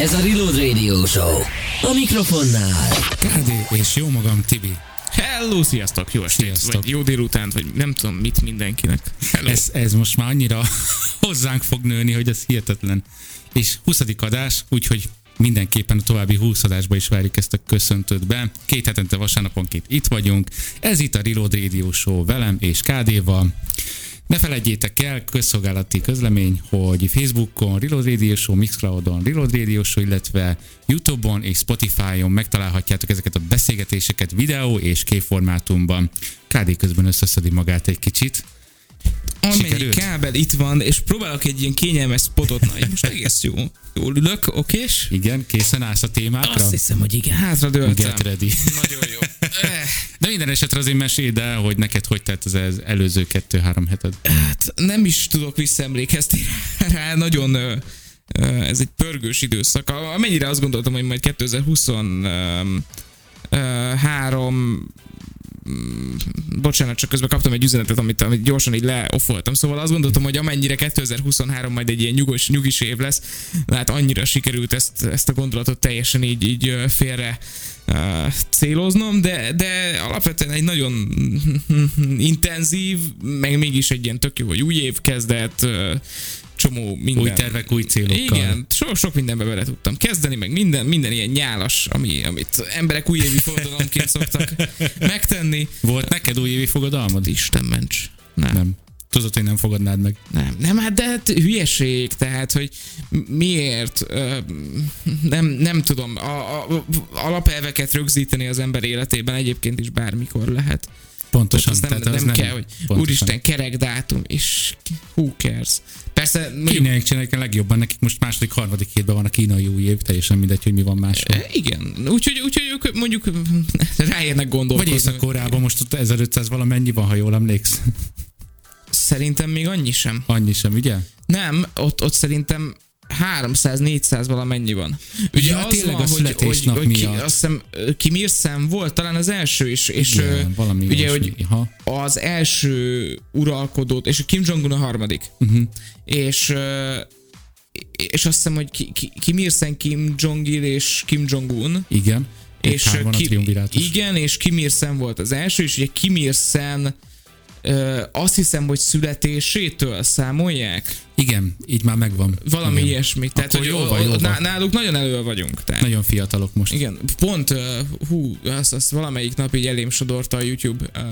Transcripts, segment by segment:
Ez a Reload Radio Show. A mikrofonnál. Kádi és jó magam Tibi. Hello, sziasztok, jó estét, Sziasztok. vagy jó délutánt, vagy nem tudom mit mindenkinek. Hello. Ez, ez most már annyira hozzánk fog nőni, hogy ez hihetetlen. És 20. adás, úgyhogy mindenképpen a további 20 adásba is várjuk ezt a köszöntőt be. Két hetente vasárnaponként itt vagyunk. Ez itt a Reload Radio Show velem és Kádéval. Ne felejtjétek el, közszolgálati közlemény, hogy Facebookon Reload Radio Show, Mixcloudon Reload Radio Show, illetve Youtube-on és Spotify-on megtalálhatjátok ezeket a beszélgetéseket videó és képformátumban. KD közben összeszedi magát egy kicsit. Amennyi sikerült? kábel itt van, és próbálok egy ilyen kényelmes spotot, na, most egész jó. Jól ülök, okés? Igen, készen állsz a témákra? Azt hiszem, hogy igen, hátra dőltem. Get ready. Nagyon jó. Eh, De minden esetre azért meséld el, hogy neked hogy tett az előző kettő-három heted. Hát nem is tudok visszaemlékezni rá, nagyon ez egy pörgős időszak. Amennyire azt gondoltam, hogy majd 2023 mm, bocsánat, csak közben kaptam egy üzenetet, amit, amit gyorsan így leoffoltam. Szóval azt gondoltam, hogy amennyire 2023 majd egy ilyen nyugos, nyugis év lesz, hát annyira sikerült ezt, ezt a gondolatot teljesen így, így félre uh, céloznom, de, de alapvetően egy nagyon intenzív, meg mégis egy ilyen tök jó, hogy új év kezdett, ö, csomó minden. Új tervek, új célokkal. Igen, sok, sok mindenbe bele tudtam kezdeni, meg minden, minden ilyen nyálas, ami, amit emberek újévi forradalomként szoktak megtenni. Volt neked újévi fogadalmad? Isten ments. Nem. Nem. Tudod, hogy nem fogadnád meg. Nem, nem, hát de hát hülyeség, tehát, hogy miért, ö, nem, nem tudom, a, a, alapelveket rögzíteni az ember életében egyébként is bármikor lehet. Pontosan. Tehát azt nem, az nem, kell, hogy pontosan. úristen, kerek dátum, és who cares. Persze, Kínaiak csinálják a legjobban, nekik most második, harmadik hétben van a kínai új év, teljesen mindegy, hogy mi van máshol. e, igen, úgyhogy, úgyhogy ők mondjuk ráérnek Vagy gondolkozni. Észak-Koreában most ott 1500 valamennyi van, ha jól emléksz. Szerintem még annyi sem. Annyi sem, ugye? Nem, ott, ott szerintem 300-400 valamennyi van. Ugye Ja, tényleg a születésnap hogy, hogy ki, azt hiszem Kim volt talán az első is, és Igen, valami ugye, hogy Ha. az első uralkodót, és Kim Jong-un a harmadik. Uh-huh. És és azt hiszem, hogy Ki- Ki- Kim Il-sung, Kim Jong-il és Kim Jong-un. Igen. És Kim, igen, és Kim Il-sung volt az első, és ugye Kim Il-sung ö, azt hiszem, hogy születésétől számolják. Igen, így már megvan. Valami Igen. ilyesmi. Tehát, Akkor hogy jó van, jó o- van. ná- náluk nagyon elő vagyunk. Tehát. Nagyon fiatalok most. Igen, pont, uh, hú, azt, azt valamelyik nap így elém sodorta a YouTube, uh,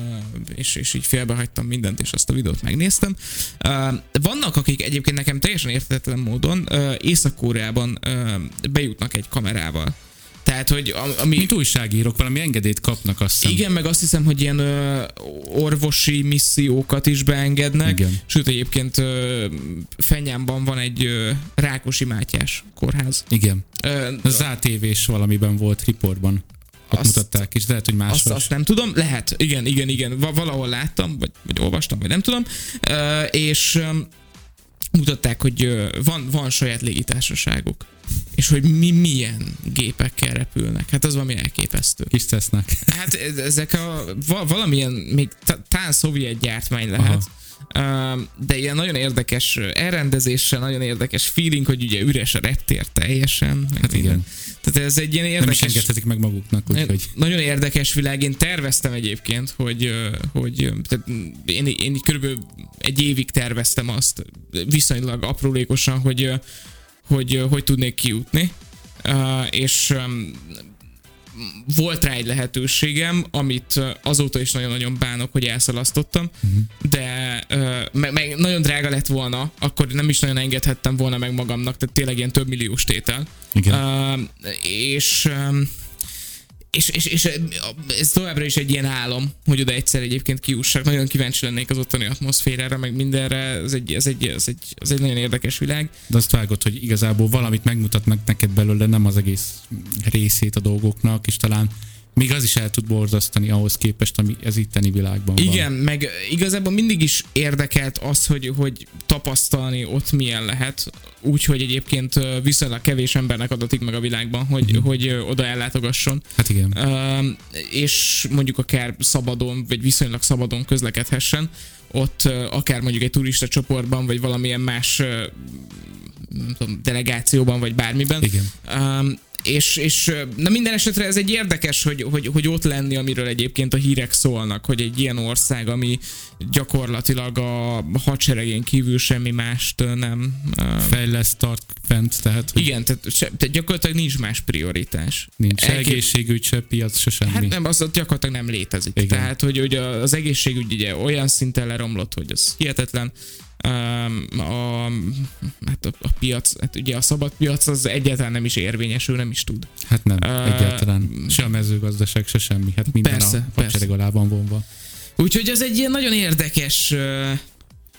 és, és így félbehagytam mindent, és azt a videót megnéztem. Uh, vannak, akik egyébként nekem teljesen érthetetlen módon uh, Észak-Koreában uh, bejutnak egy kamerával. Tehát, hogy ami... Mint újságírók, valami engedélyt kapnak azt hiszem. Igen, meg azt hiszem, hogy ilyen ö, orvosi missziókat is beengednek. Igen. Sőt, egyébként ö, Fenyámban van egy ö, Rákosi Mátyás kórház. Igen. Ö, Az ATV-s valamiben volt riportban. Ott Azt- mutatták is, lehet, hogy azt, máshol. azt nem tudom, lehet, igen, igen, igen, Va- valahol láttam, vagy, vagy olvastam, vagy nem tudom, Ö, és mutatták, hogy van, van saját légitársaságuk, és hogy mi milyen gépekkel repülnek. Hát az valami elképesztő. Kis tesznek. Hát ez- ezek a va- valamilyen, még t- talán szovjet gyártmány lehet, Ö, de ilyen nagyon érdekes elrendezéssel, nagyon érdekes feeling, hogy ugye üres a reptér teljesen. Hát igen. Tehát ez egy ilyen Nem is érdekes... engedhetik meg maguknak, úgyhogy Nagyon érdekes világ. Én terveztem egyébként, hogy, hogy tehát én, én körülbelül egy évig terveztem azt viszonylag aprólékosan, hogy hogy, hogy tudnék kijutni. Uh, és um, volt rá egy lehetőségem, amit azóta is nagyon-nagyon bánok, hogy elszalasztottam, uh-huh. de meg, meg nagyon drága lett volna, akkor nem is nagyon engedhettem volna meg magamnak, tehát tényleg ilyen több milliós tétel. igen. Uh, és, um, és, és, és ez továbbra is egy ilyen álom, hogy oda egyszer egyébként kiussak. Nagyon kíváncsi lennék az ottani atmoszférára, meg mindenre. Ez egy, ez egy, ez egy, ez egy nagyon érdekes világ. De azt vágod, hogy igazából valamit megmutat meg neked belőle, nem az egész részét a dolgoknak, és talán még az is el tud borzasztani ahhoz képest, ami ez itteni világban van. Igen, meg igazából mindig is érdekelt az, hogy, hogy tapasztalni ott milyen lehet, úgyhogy egyébként viszonylag kevés embernek adatik meg a világban, hogy, uh-huh. hogy oda ellátogasson. Hát igen. Üm, és mondjuk akár szabadon, vagy viszonylag szabadon közlekedhessen. ott ö, akár mondjuk egy turista csoportban, vagy valamilyen más ö, nem tudom, delegációban, vagy bármiben. Igen. Um, és, és na minden esetre ez egy érdekes, hogy, hogy, hogy ott lenni, amiről egyébként a hírek szólnak, hogy egy ilyen ország, ami gyakorlatilag a hadseregén kívül semmi mást nem... Fejleszt, tart fent, tehát hogy igen, tehát, se, tehát gyakorlatilag nincs más prioritás. nincs se Elkép- egészségügy, se piac, se semmi. Hát nem, az ott gyakorlatilag nem létezik. Igen. Tehát, hogy, hogy az egészségügy ugye olyan szinten leromlott, hogy az hihetetlen. A, hát a, a piac, hát ugye a szabad piac az egyáltalán nem is érvényesül, nem is tud. Hát nem, Ö, egyáltalán. Se a mezőgazdaság, se semmi. Hát minden Persze, a hadsereg persze. alá van vonva. Úgyhogy ez egy ilyen nagyon érdekes uh,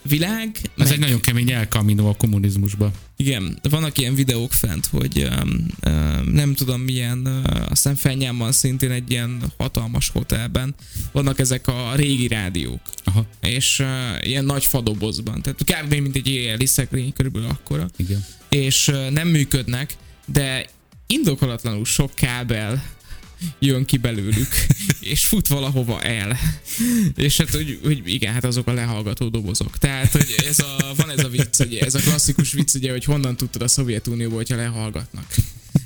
világ. Ez egy nagyon kemény elkaminó a kommunizmusba. Igen, vannak ilyen videók fent, hogy um, um, nem tudom milyen, uh, aztán Fenyámban szintén egy ilyen hatalmas hotelben vannak ezek a régi rádiók. Aha, és uh, ilyen nagy fadobozban, tehát kb. mint egy éjjeli szekrény, körülbelül akkora, igen. és uh, nem működnek, de indokolatlanul sok kábel jön ki belőlük, és fut valahova el. És hát, hogy, hogy igen, hát azok a lehallgató dobozok. Tehát, hogy ez a, van ez a vicc, hogy ez a klasszikus vicc, ugye, hogy honnan tudtad a Szovjetunióból, hogyha lehallgatnak.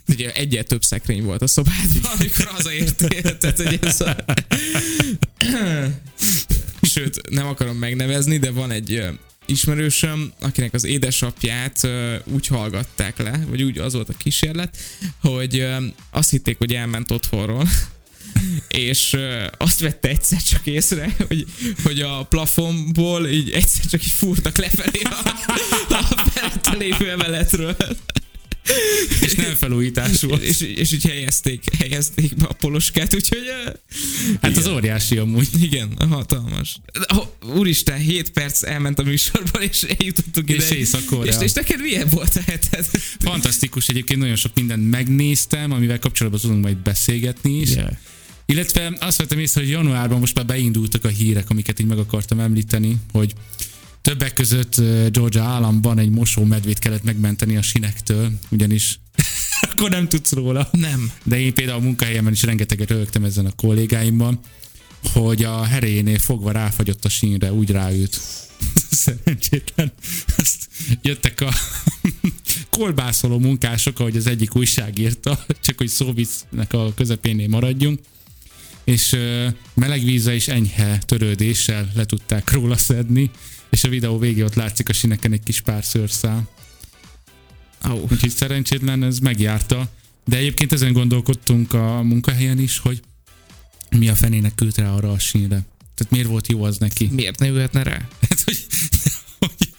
Ugye egyel több szekrény volt a szobádban, amikor hazaértél. Tehát, hogy ez a... Sőt, nem akarom megnevezni, de van egy ismerősöm, akinek az édesapját úgy hallgatták le, vagy úgy az volt a kísérlet, hogy azt hitték, hogy elment otthonról, és azt vette egyszer csak észre, hogy, hogy a plafonból így egyszer csak így fúrtak lefelé a, a felette lévő emeletről. És nem felújítás volt. És, és így helyezték, helyezték be a poloskát, úgyhogy ö, Hát az óriási amúgy. igen, hatalmas. Oh, úristen, 7 perc elment a műsorban, és eljutottunk ide. És Észak-Korea. És, és neked milyen volt a heted? Fantasztikus, egyébként nagyon sok mindent megnéztem, amivel kapcsolatban tudunk majd beszélgetni is. Yeah. Illetve azt vettem észre, hogy januárban most már beindultak a hírek, amiket így meg akartam említeni, hogy többek között Georgia államban egy mosómedvét kellett megmenteni a sinektől, ugyanis akkor nem tudsz róla. Nem. De én például a munkahelyemen is rengeteget rögtem ezen a kollégáimmal, hogy a heréjénél fogva ráfagyott a sínre, úgy ráült. Szerencsétlen. Azt jöttek a kolbászoló munkások, ahogy az egyik újság írta, csak hogy szóviccnek a közepénél maradjunk, és meleg vízzel és enyhe törődéssel le tudták róla szedni, és a videó végén ott látszik a sineken egy kis pár szőrszál. Oh. Úgyhogy szerencsétlen ez megjárta. De egyébként ezen gondolkodtunk a munkahelyen is, hogy mi a fenének küldte rá arra a sínre. Tehát miért volt jó az neki? Miért ne ülhetne rá? Hát, hogy, hogy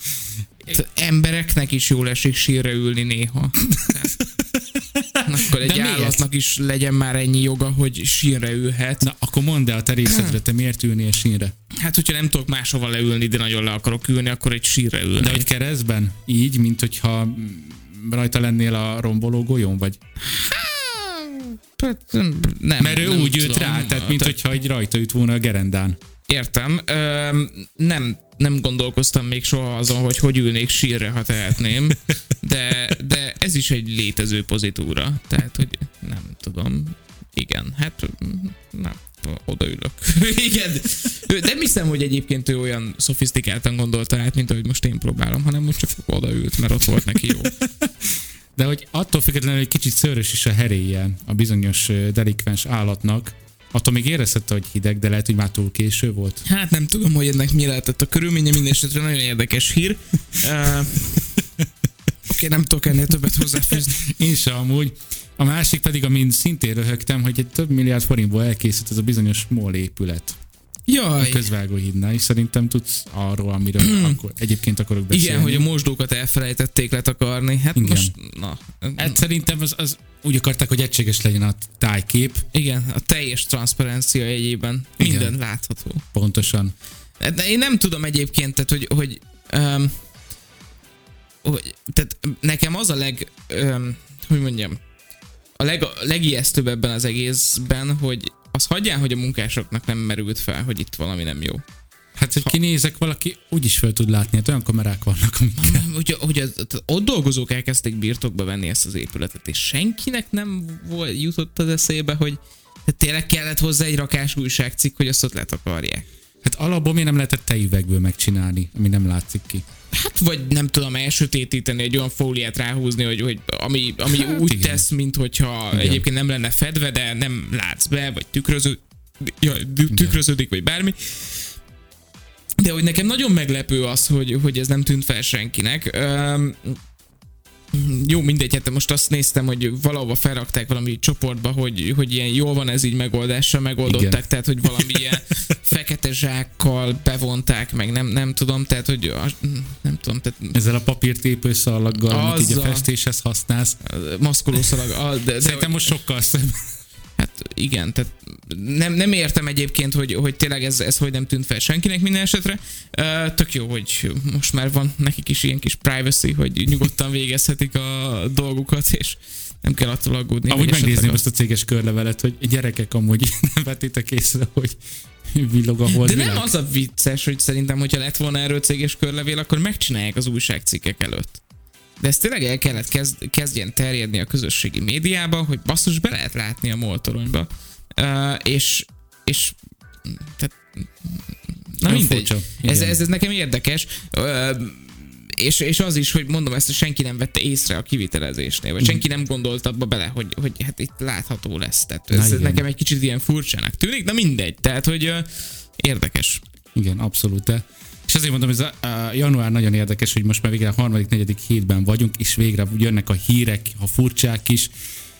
Hát Embereknek is jól esik sírre ülni néha. Tehát, Akkor egy De miért? állatnak is legyen már ennyi joga, hogy sírre ülhet. Na, akkor mondd el a te részedre, te miért ülnél sínre? Hát, hogyha nem tudok máshova leülni, de nagyon le akarok ülni, akkor egy sírre ülni. De hogy keresztben? Így, mint hogyha rajta lennél a romboló golyón, vagy? Hát, nem, Mert ő nem úgy ült tudom. rá, tehát mint hogyha egy rajta üt volna a gerendán. Értem. Öm, nem, nem gondolkoztam még soha azon, hogy hogy ülnék sírre, ha tehetném, de, de ez is egy létező pozitúra. Tehát, hogy nem tudom. Igen, hát na, odaülök. Igen. Ő- Nem hiszem, hogy egyébként ő olyan szofisztikáltan gondolta át, mint ahogy most én próbálom, hanem most csak odaült, mert ott volt neki jó. De hogy attól függetlenül egy kicsit szőrös is a heréje a bizonyos delikvens állatnak, attól még érezhette, hogy hideg, de lehet, hogy már túl késő volt. Hát nem tudom, hogy ennek mi lehetett a körülménye, minden esetre nagyon érdekes hír. Uh, Oké, okay, nem tudok ennél többet hozzáfűzni. Én se amúgy. A másik pedig, amin szintén röhögtem, hogy egy több milliárd forintból elkészült ez a bizonyos MOL épület a Jaj, közvágóhídnál, és szerintem tudsz arról, amiről akkor, egyébként akarok beszélni. igen, hogy a mosdókat elfelejtették letakarni. Hát Igen. most, na. Hát szerintem az, az úgy akarták, hogy egységes legyen a tájkép, Igen, a teljes transzparencia jegyében Igen. minden látható. pontosan. De én nem tudom egyébként, tehát, hogy, hogy, um, hogy tehát nekem az a leg, um, hogy mondjam, a leg, legijesztőbb ebben az egészben, hogy az hagyján, hogy a munkásoknak nem merült fel, hogy itt valami nem jó. Hát, hogy kinézek, valaki úgy is fel tud látni, hát olyan kamerák vannak, amik... Hogy, tehát ott dolgozók elkezdték birtokba venni ezt az épületet, és senkinek nem volt, jutott az eszébe, hogy tényleg kellett hozzá egy rakás újságcikk, hogy azt ott letakarják. Hát alapból miért nem lehetett tejüvegből megcsinálni, ami nem látszik ki? Hát vagy nem tudom, elsötétíteni, egy olyan fóliát ráhúzni, hogy, hogy ami, ami hát, úgy igen. tesz, mint hogyha igen. egyébként nem lenne fedve, de nem látsz be, vagy tükröző, ja, tükröződik, vagy bármi. De hogy nekem nagyon meglepő az, hogy, hogy ez nem tűnt fel senkinek. Jó, mindegy, hát most azt néztem, hogy valahova felrakták valami csoportba, hogy, hogy ilyen jól van ez így megoldással megoldották, Igen. tehát hogy valami ilyen fekete zsákkal bevonták, meg nem, nem tudom, tehát hogy nem tudom. Tehát, Ezzel a papírtépő szalaggal, amit így a festéshez használsz. Maszkolószalag. De, de, Szerintem most sokkal szebb. Hát igen, tehát nem, nem értem egyébként, hogy, hogy tényleg ez, ez hogy nem tűnt fel senkinek minden esetre. Uh, tök jó, hogy most már van nekik is ilyen kis privacy, hogy nyugodtan végezhetik a dolgukat, és nem kell attól aggódni. Amúgy megnézném azt a céges körlevelet, hogy gyerekek amúgy nem vettétek észre, hogy villog a hold De nem az a vicces, hogy szerintem, hogyha lett volna erről céges körlevél, akkor megcsinálják az újságcikkek előtt de ez tényleg el kellett kezd, kezdjen terjedni a közösségi médiában, hogy basszus be lehet látni a moltoronyba. Uh, és, és tehát, na mindegy. Ez, ez, ez, nekem érdekes. Uh, és, és az is, hogy mondom ezt, senki nem vette észre a kivitelezésnél, vagy mm. senki nem gondolt abba bele, hogy, hogy hát itt látható lesz. Tehát ez, ez nekem egy kicsit ilyen furcsának tűnik, de mindegy. Tehát, hogy uh, érdekes. Igen, abszolút. De és azért mondom, ez a, a január nagyon érdekes, hogy most már végre a harmadik, negyedik hétben vagyunk, és végre jönnek a hírek, a furcsák is.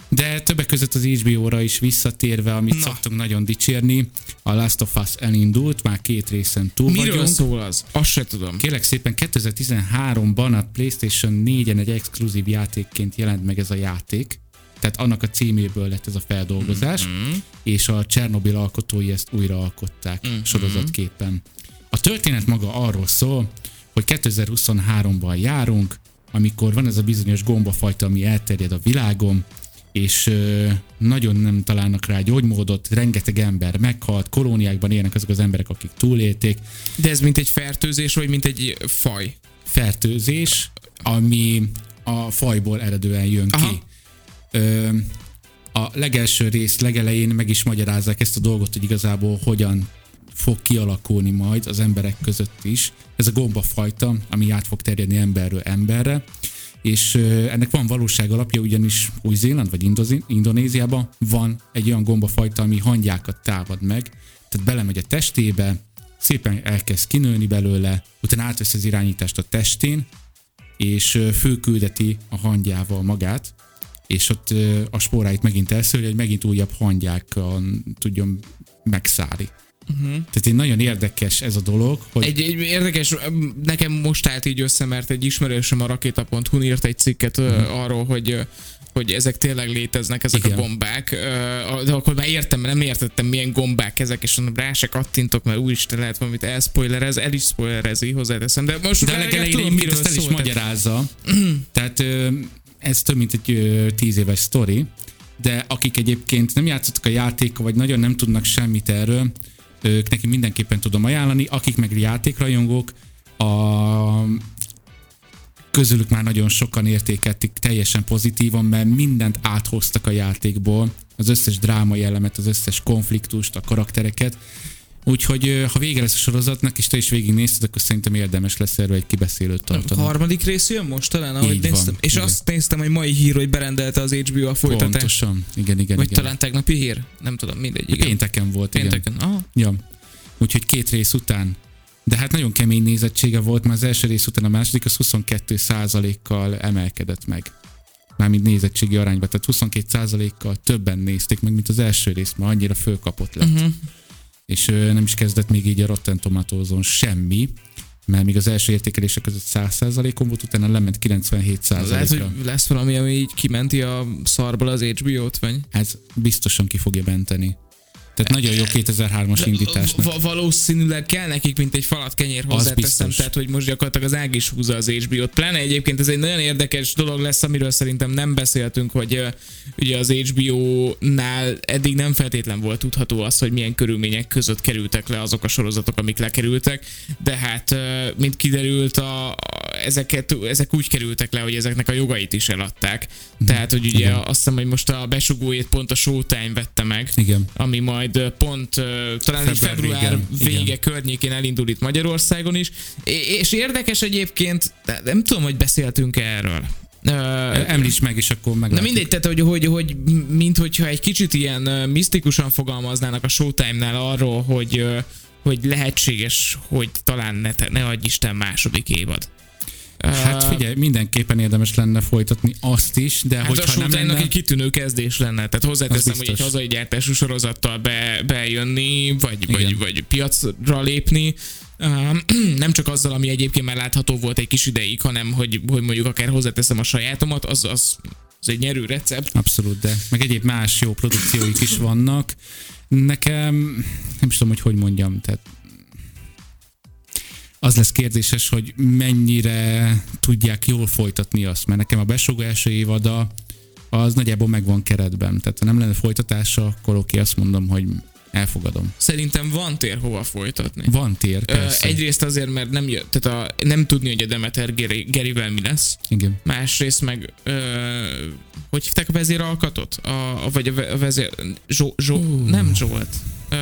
De többek között az HBO-ra is visszatérve, amit Na. szoktunk nagyon dicsérni, a Last of Us elindult, már két részen túl Miről vagyunk. szól az? Azt se tudom. Kérlek szépen 2013-ban a PlayStation 4-en egy exkluzív játékként jelent meg ez a játék tehát annak a címéből lett ez a feldolgozás, mm-hmm. és a Csernobil alkotói ezt újra alkották mm-hmm. sorozatképpen. A történet maga arról szól, hogy 2023-ban járunk, amikor van ez a bizonyos gombafajta, ami elterjed a világon, és nagyon nem találnak rá gyógymódot, rengeteg ember meghalt, kolóniákban élnek azok az emberek, akik túlélték. De ez mint egy fertőzés, vagy mint egy faj? Fertőzés, ami a fajból eredően jön Aha. ki. Ö, a legelső rész legelején meg is magyarázzák ezt a dolgot, hogy igazából hogyan fog kialakulni majd az emberek között is. Ez a gombafajta, ami át fog terjedni emberről emberre, és ennek van valóság alapja, ugyanis Új-Zéland vagy Indonéziában van egy olyan gombafajta, ami hangyákat támad meg, tehát belemegy a testébe, szépen elkezd kinőni belőle, utána átvesz az irányítást a testén, és főküldeti a hangyával magát, és ott a spóráit megint elszőri, hogy megint újabb hangyákkal tudjon megszállni. Uh-huh. Tehát egy nagyon érdekes ez a dolog. Hogy... Egy, egy érdekes, nekem most állt így össze, mert egy ismerősöm a rakéta.hu írt egy cikket uh-huh. arról, hogy hogy ezek tényleg léteznek, ezek Igen. a gombák. De akkor már értem, nem értettem, milyen gombák ezek, és mondom, rá se kattintok, mert úristen lehet valamit elspoilerez, el is spoilerezi, hozzáteszem. De most de legelején miről ezt el is magyarázza. Tehát ez több mint egy tíz éves sztori, de akik egyébként nem játszottak a játékkal, vagy nagyon nem tudnak semmit erről, ők neki mindenképpen tudom ajánlani, akik meg játékrajongók, a közülük már nagyon sokan értékelték teljesen pozitívan, mert mindent áthoztak a játékból, az összes drámai elemet, az összes konfliktust, a karaktereket, Úgyhogy ha vége lesz a sorozatnak, és te is végignézted, akkor szerintem érdemes lesz erről egy kibeszélőt tartani. A harmadik rész jön most talán, ahogy Így néztem. Van, és igen. azt néztem, hogy mai hír, hogy berendelte az HBO a folytatást. Pontosan, igen, igen. Vagy igen. talán tegnapi hír? Nem tudom, mindegy. Igen. Pénteken volt, Pénteken, igen. Aha. Ja. Úgyhogy két rész után. De hát nagyon kemény nézettsége volt, már az első rész után a második az 22 kal emelkedett meg. Mármint nézettségi arányban, tehát 22 kal többen nézték meg, mint az első rész, mert annyira fölkapott lett. Uh-huh és nem is kezdett még így a Rotten Tomatoes-on semmi, mert még az első értékelések között 100%-on volt, utána lement 97%-ra. Lehet, hogy lesz valami, ami így kimenti a szarból az HBO-t, vagy? Ez biztosan ki fogja benteni. Tehát nagyon jó 2003-as indításnak. Va- valószínűleg kell nekik, mint egy falat kenyér hozzáteszem, tehát hogy most gyakorlatilag az ág is húzza az HBO-t. Pláne egyébként ez egy nagyon érdekes dolog lesz, amiről szerintem nem beszéltünk, hogy uh, ugye az HBO-nál eddig nem feltétlen volt tudható az, hogy milyen körülmények között kerültek le azok a sorozatok, amik lekerültek, de hát uh, mint kiderült, a, ezeket, ezek úgy kerültek le, hogy ezeknek a jogait is eladták. Tehát, hogy ugye Igen. azt hiszem, hogy most a besugóét pont a Showtime vette meg, Igen. ami majd pont talán Február február végén. vége Igen. környékén elindul itt Magyarországon is. És érdekes egyébként, nem tudom, hogy beszéltünk erről. Ö, Említs meg, és akkor meg. Na mindegy, tehát hogy, hogy, hogy mint hogyha egy kicsit ilyen ö, misztikusan fogalmaznának a Showtime-nál arról, hogy, ö, hogy lehetséges, hogy talán ne, te- ne adj Isten második évad. Hát figyelj, mindenképpen érdemes lenne folytatni azt is, de Hát hogyha nem lenne... egy kitűnő kezdés lenne. Tehát hozzáteszem, hogy egy hazai gyártású sorozattal be, bejönni, vagy, Igen. vagy, vagy piacra lépni, nem csak azzal, ami egyébként már látható volt egy kis ideig, hanem hogy, hogy mondjuk akár hozzáteszem a sajátomat, az, az, az egy nyerő recept. Abszolút, de meg egyéb más jó produkcióik is vannak. Nekem, nem is tudom, hogy hogy mondjam, tehát az lesz kérdéses, hogy mennyire tudják jól folytatni azt, mert nekem a besogó első évada az nagyjából meg van keretben. Tehát ha nem lenne folytatása, akkor oké, azt mondom, hogy elfogadom. Szerintem van tér hova folytatni. Van tér, Ö, persze. egyrészt azért, mert nem, jö, tehát a, nem tudni, hogy a Demeter Geri, Gerivel mi lesz. Igen. Másrészt meg, ö, hogy hívták a vezéralkatot? A, a, vagy a, ve- a vezér... Zsó, Zsó, Ú. nem Zsolt. Ö,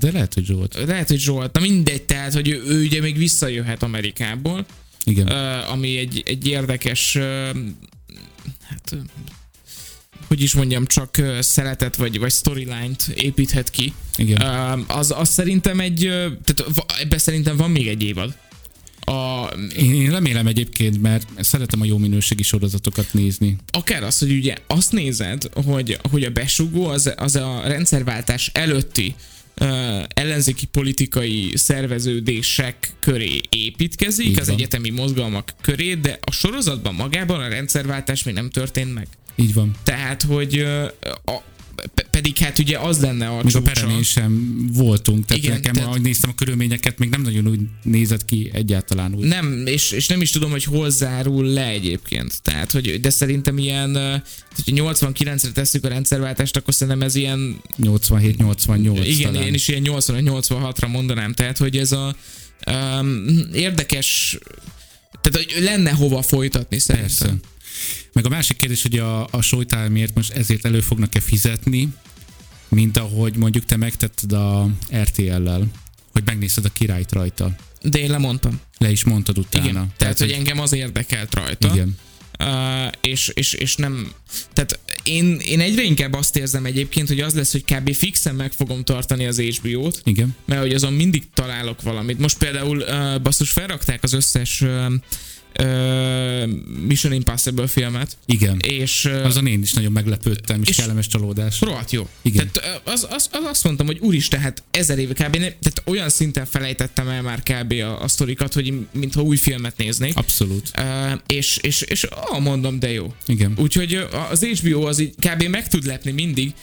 De lehet, hogy Zsolt. lehet, hogy Zsolt. Na mindegy, tehát, hogy ő, ő ugye még visszajöhet Amerikából, Igen. ö, ami egy, egy érdekes, ö, hát, hogy is mondjam, csak ö, szeletet vagy, vagy storyline-t építhet ki. Igen. Ö, az, az szerintem egy, tehát ebben szerintem van még egy évad. A, Én, én remélem egyébként, mert szeretem a jó minőségi sorozatokat nézni. akár az, hogy ugye azt nézed, hogy, hogy a besugó az, az a rendszerváltás előtti uh, ellenzéki politikai szerveződések köré építkezik, Így az van. egyetemi mozgalmak köré, de a sorozatban magában a rendszerváltás még nem történt meg. Így van. Tehát, hogy a, pedig hát ugye az lenne a Még a csúcsa. peremén sem voltunk, tehát Igen, nekem, tehát- ahogy néztem a körülményeket, még nem nagyon úgy nézett ki egyáltalán úgy. Nem, és, és nem is tudom, hogy hol zárul le egyébként. Tehát, hogy, de szerintem ilyen, hogyha 89-re tesszük a rendszerváltást, akkor szerintem ez ilyen 87-88 Igen, talán. én is ilyen 85-86-ra mondanám, tehát hogy ez a um, érdekes, tehát hogy lenne hova folytatni szerintem. Persze. Meg a másik kérdés, hogy a, a Showtime-ért most ezért elő fognak-e fizetni, mint ahogy mondjuk te megtetted a RTL-lel, hogy megnézted a királyt rajta. De én lemondtam. Le is mondtad utána. Igen. Tehát, hogy engem az érdekelt rajta. Igen. Uh, és, és, és nem, tehát én, én egyre inkább azt érzem egyébként, hogy az lesz, hogy kb. fixen meg fogom tartani az HBO-t, Igen. mert hogy azon mindig találok valamit. Most például uh, basszus felrakták az összes uh, Mission Impossible filmet, Igen. és Azon én is nagyon meglepődtem, és, És- kellemes csalódás. Rohadt jó. Igen. Tehát az, az, az, azt mondtam, hogy úristen, hát ezer éve kb. Nem, tehát olyan szinten felejtettem el már kb. a, a sztorikat, hogy mintha új filmet néznék. Abszolút. Uh, és, és, és ah, mondom, de jó. Igen. Úgyhogy az HBO az így kb. meg tud lepni mindig.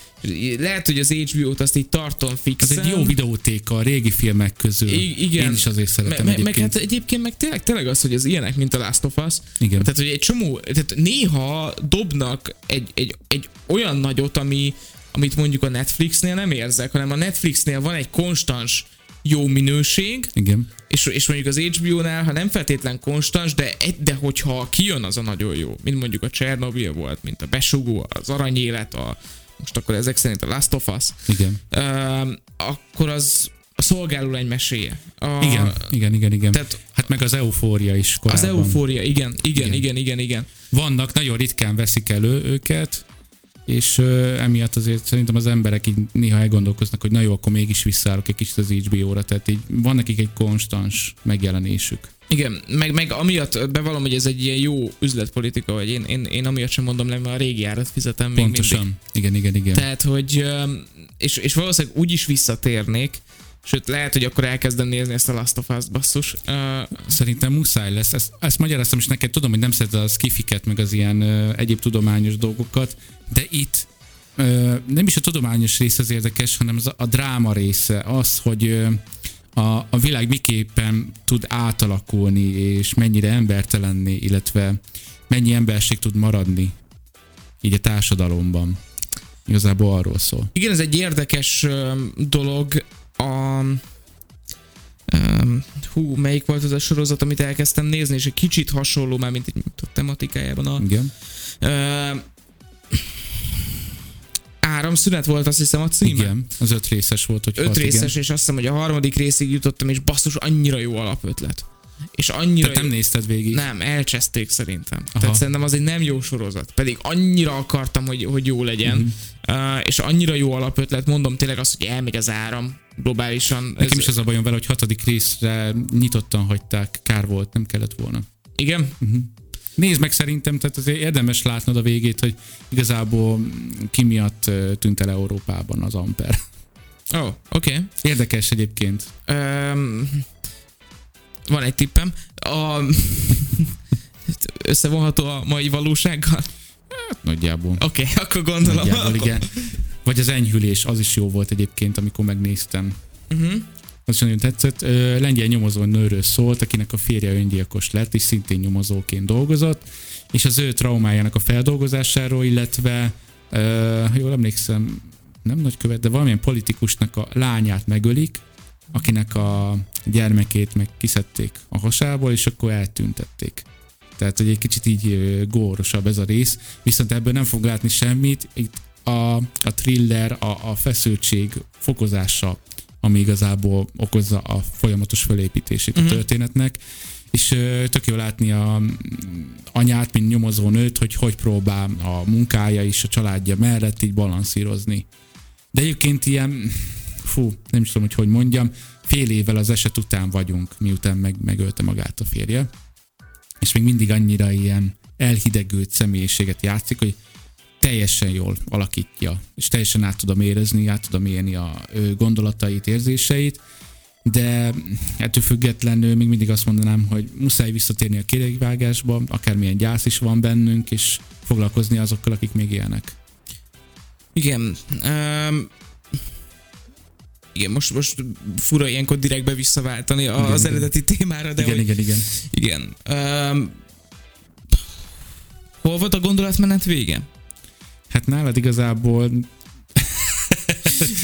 Lehet, hogy az HBO-t azt így tartom Ez fixen. egy jó videótéka a régi filmek közül. I- igen. Én is azért szeretem me, me, meg egyébként. hát egyébként meg tényleg, tényleg az, hogy az ilyenek, mint a Last of Us, Igen. tehát, hogy egy csomó, tehát néha dobnak egy, egy, egy olyan nagyot, ami, amit mondjuk a Netflixnél nem érzek, hanem a Netflixnél van egy konstans jó minőség, Igen. és, és mondjuk az HBO-nál, ha nem feltétlen konstans, de, de hogyha kijön, az a nagyon jó. Mint mondjuk a Chernobyl volt, mint a Besugó, az Aranyélet, a, most akkor ezek szerint a Last of Us, Igen. um, akkor az a szolgáló egy meséje. A, Igen, igen, igen, igen. Tehát Hát meg az eufória is korábban. az eufória, igen, igen, Igen. igen, igen, igen. Vannak, nagyon ritkán veszik elő őket, és ö, emiatt azért szerintem az emberek így néha elgondolkoznak, hogy na jó, akkor mégis visszaállok egy kicsit az HBO-ra, tehát így van nekik egy konstans megjelenésük. Igen, meg, meg amiatt bevallom, hogy ez egy ilyen jó üzletpolitika, hogy én, én, én amiatt sem mondom le, mert a régi árat fizetem még Pontosan. Igen, igen, igen. Tehát, hogy és, és valószínűleg úgy is visszatérnék, sőt, lehet, hogy akkor elkezdem nézni ezt a Last of Us basszus. Uh, Szerintem muszáj lesz. Ezt, ezt magyaráztam is neked, tudom, hogy nem szereted a skifiket, meg az ilyen egyéb tudományos dolgokat, de itt nem is a tudományos rész az érdekes, hanem az a, a dráma része, az, hogy ö, a, a világ miképpen tud átalakulni, és mennyire embertelenni, illetve mennyi emberség tud maradni így a társadalomban. Igazából arról szól. igen, ez egy érdekes dolog. A, Um, hú, melyik volt az a sorozat, amit elkezdtem nézni, és egy kicsit hasonló már, mint egy a tematikájában a... Igen. Uh, áramszünet volt, azt hiszem a címe. Igen, az öt részes volt, hogy Öt hat, részes, igen. és azt hiszem, hogy a harmadik részig jutottam, és basszus, annyira jó alapötlet. És annyira Te nem jó... nézted végig? Nem, elcseszték szerintem. Aha. Tehát szerintem az egy nem jó sorozat. Pedig annyira akartam, hogy, hogy jó legyen. Mhm. Uh, és annyira jó alapötlet, mondom tényleg azt, hogy elmegy az áram globálisan. Nekem is az a bajom vele, hogy hatodik részre nyitottan hagyták, kár volt, nem kellett volna. Igen? Nézd meg szerintem, tehát azért érdemes látnod a végét, hogy igazából ki miatt tűnt el Európában az Amper. Ó, oh, oké. Okay. Érdekes egyébként. Um, van egy tippem. A, összevonható a mai valósággal? Hát nagyjából. Oké, okay, akkor gondolom. Nagyjából, igen. Vagy az enyhülés, az is jó volt egyébként, amikor megnéztem. Uh-huh. Az nagyon tetszett. Lengyel nyomozó nőről szólt, akinek a férje öngyilkos lett, és szintén nyomozóként dolgozott, és az ő traumájának a feldolgozásáról, illetve, jól emlékszem, nem nagykövet, de valamilyen politikusnak a lányát megölik, akinek a gyermekét meg kiszedték a hasából, és akkor eltüntették. Tehát, hogy egy kicsit így górosabb ez a rész, viszont ebből nem fog látni semmit, itt a, a thriller, a, a feszültség fokozása, ami igazából okozza a folyamatos fölépítését Mhm. a történetnek, és tök jó látni a mm, anyát, mint nyomozó nőt, hogy hogy próbál a munkája és a családja mellett így balanszírozni. De egyébként ilyen, fú, nem is tudom, hogy hogy mondjam, fél évvel az eset után vagyunk, miután meg, megölte magát a férje, és még mindig annyira ilyen elhidegült személyiséget játszik, hogy teljesen jól alakítja, és teljesen át tudom érezni, át tudom élni a gondolatait, érzéseit, de ettől függetlenül még mindig azt mondanám, hogy muszáj visszatérni a kéregvágásba, akármilyen gyász is van bennünk, és foglalkozni azokkal, akik még élnek. Igen. Um, igen, most, most fura ilyenkor direktbe visszaváltani Igen, az igen. eredeti témára, de igen, hogy, igen, igen. igen. Um, hol volt a gondolatmenet vége? Hát nálad igazából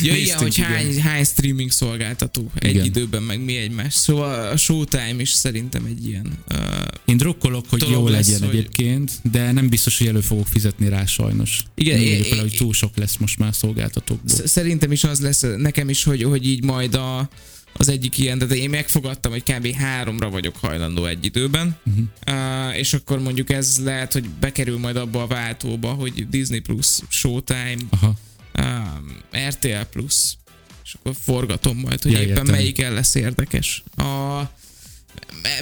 Ja, igen, hogy igen. hány, hány streaming szolgáltató egy Igen. időben, meg mi egymás. Szóval a Showtime is szerintem egy ilyen. Uh, Én drukkolok, hogy jó lesz, legyen hogy- egyébként, de nem biztos, hogy elő fogok fizetni rá sajnos. Igen, Nem é- é- hogy túl sok lesz most már szolgáltatókból. sz- szerintem is az lesz nekem is, hogy, hogy így majd a, az egyik ilyen, de én megfogadtam, hogy kb. háromra vagyok hajlandó egy időben, Uh-huh. uh, és akkor mondjuk ez lehet, hogy bekerül majd abba a váltóba, hogy Disney Plus, Showtime, Aha. um, RTL Plus, és akkor forgatom majd, hogy Ja, éppen értem. melyiken lesz érdekes. A,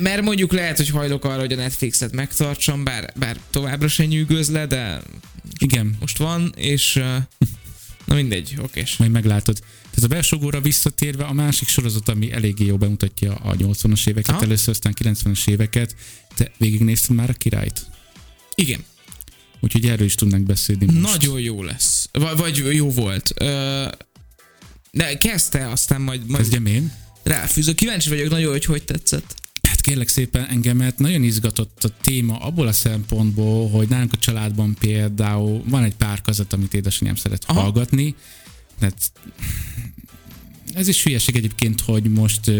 mert mondjuk lehet, hogy hajlok arra, hogy a Netflixet megtartsam, bár, bár továbbra se nyűgöz le, de Igen, most van, és uh, na mindegy, okés. majd meglátod. Tehát a belsőgóra visszatérve a másik sorozat, ami eléggé jó bemutatja a 80-as éveket, Aha. először aztán 90-es éveket. Te végignézted már a királyt? Igen, Úgyhogy erről is tudnánk beszélni most. nagyon jó lesz. Vagy, vagy jó volt. Uh, de kezdte, aztán majd, majd Kezdjem én? ráfűzök. Kíváncsi vagyok nagyon, hogy hogy tetszett. Hát kérlek szépen engemet nagyon izgatott a téma abból a szempontból, hogy nálunk a családban például van egy pár kazat, amit édesanyám szeret. Aha. hallgatni. Tehát ez is hülyeség egyébként, hogy most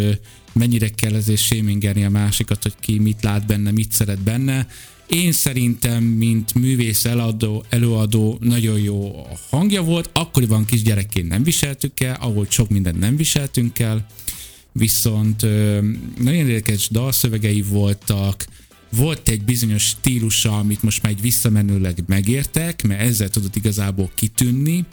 mennyire kell ezért shamingelni a másikat, hogy ki mit lát benne, mit szeret benne. Én szerintem, mint művész eladó, előadó, nagyon jó hangja volt. Akkoriban kisgyerekként nem viseltük el, ahol sok mindent nem viseltünk el viszont nagyon érdekes dalszövegei voltak, volt egy bizonyos stílusa, amit most már egy visszamenőleg megértek, mert ezzel tudott igazából kitűnni,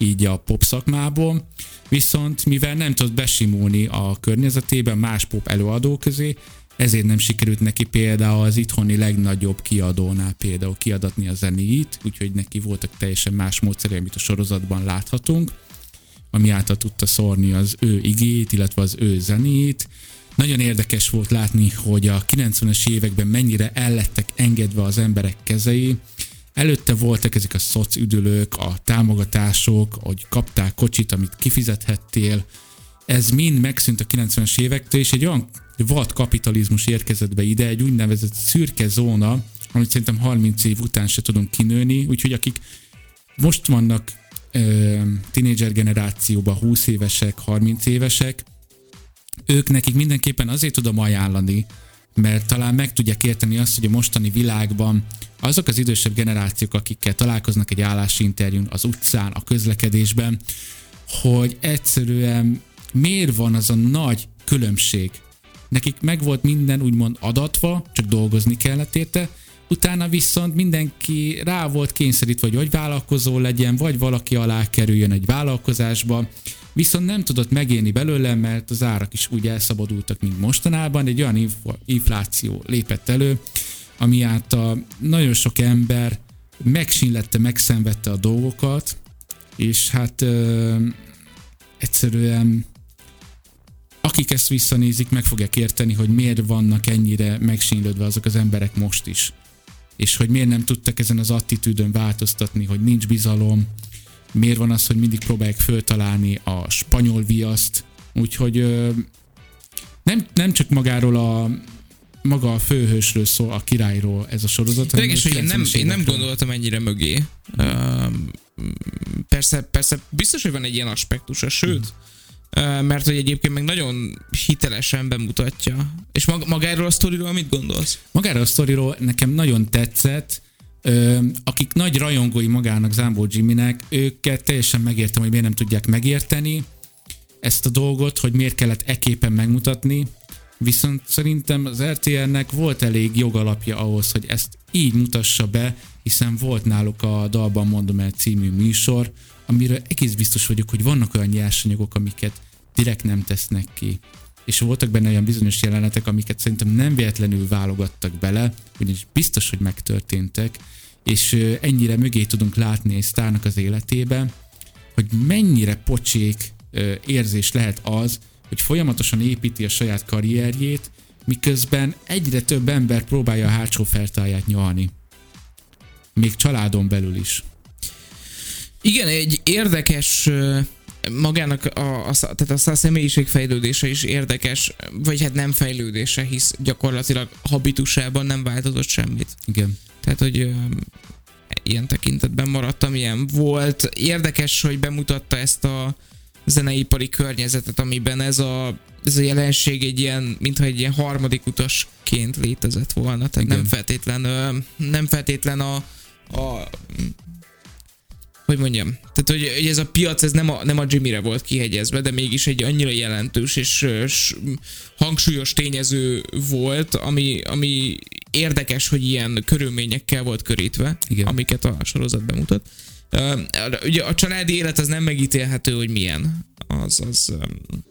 így a pop szakmából, viszont mivel nem tudott besimulni a környezetében más pop előadó közé, ezért nem sikerült neki például az itthoni legnagyobb kiadónál például kiadatni a zenéit, úgyhogy neki voltak teljesen más módszerei, amit a sorozatban láthatunk ami által tudta szórni az ő igét, illetve az ő zenét. Nagyon érdekes volt látni, hogy a 90-es években mennyire ellettek engedve az emberek kezei. Előtte voltak ezek a szocüdülők, a támogatások, hogy kaptál kocsit, amit kifizethettél. Ez mind megszűnt a 90-es évektől, és egy olyan vad kapitalizmus érkezett be ide, egy úgynevezett szürke zóna, amit szerintem 30 év után se tudunk kinőni, úgyhogy akik most vannak ö, tínédzser generációban 20 évesek, 30 évesek, ők nekik mindenképpen azért tudom ajánlani, mert talán meg tudják érteni azt, hogy a mostani világban azok az idősebb generációk, akikkel találkoznak egy állásinterjún, az utcán, a közlekedésben, hogy egyszerűen miért van az a nagy különbség. Nekik meg volt minden úgymond adatva, csak dolgozni kellett érte, utána viszont mindenki rá volt kényszerítve, hogy vagy vállalkozó legyen, vagy valaki alá kerüljön egy vállalkozásba, viszont nem tudott megélni belőle, mert az árak is úgy elszabadultak, mint mostanában, egy olyan infláció lépett elő, ami által nagyon sok ember megsínlette, megszenvedte a dolgokat, és hát ö, egyszerűen akik ezt visszanézik, meg fogják érteni, hogy miért vannak ennyire megsínlődve azok az emberek most is. És hogy miért nem tudtak ezen az attitűdön változtatni, hogy nincs bizalom, miért van az, hogy mindig próbálják föltalálni a spanyol viaszt, úgyhogy nem, nem csak magáról a maga a főhősről szól, a királyról ez a sorozat. Érdekes, hogy én nem, én nem gondoltam ennyire mögé. Uh, persze, persze biztos, hogy van egy ilyen aspektusa, sőt, uh, mert hogy egyébként meg nagyon hitelesen bemutatja. És mag- magáról a sztoriról mit gondolsz? Magáról a sztoriról nekem nagyon tetszett, akik nagy rajongói magának Zámbó Jimmynek, őket teljesen megértem, hogy miért nem tudják megérteni ezt a dolgot, hogy miért kellett eképpen megmutatni, viszont szerintem az RTL-nek volt elég jogalapja ahhoz, hogy ezt így mutassa be, hiszen volt náluk a Dalban mondom el című műsor, amiről egész biztos vagyok, hogy vannak olyan nyersanyagok, amiket direkt nem tesznek ki. És voltak benne olyan bizonyos jelenetek, amiket szerintem nem véletlenül válogattak bele, ugyanis biztos, hogy megtörténtek, és ennyire mögé tudunk látni egy sztárnak az életébe, hogy mennyire pocsék érzés lehet az, hogy folyamatosan építi a saját karrierjét, miközben egyre több ember próbálja a hátsó fertáját nyalni. Még családon belül is. Igen, egy érdekes magának a, a, tehát a, a személyiség fejlődése is érdekes, vagy hát nem fejlődése, hisz gyakorlatilag habitusában nem változott semmit. Igen. Tehát, hogy ilyen tekintetben maradtam, ilyen volt. Érdekes, hogy bemutatta ezt a zeneipari környezetet, amiben ez a, ez a jelenség egy ilyen, mintha egy ilyen harmadik utasként létezett volna. Tehát Igen. nem feltétlen, nem feltétlen a, a hogy mondjam, tehát hogy, hogy ez a piac ez nem a, nem a Jimmy-re volt kihegyezve, de mégis egy annyira jelentős és, és hangsúlyos tényező volt, ami, ami érdekes, hogy ilyen körülményekkel volt körítve, Igen. amiket a sorozat bemutat. Uh, ugye a családi élet az nem megítélhető, hogy milyen. Az, az um,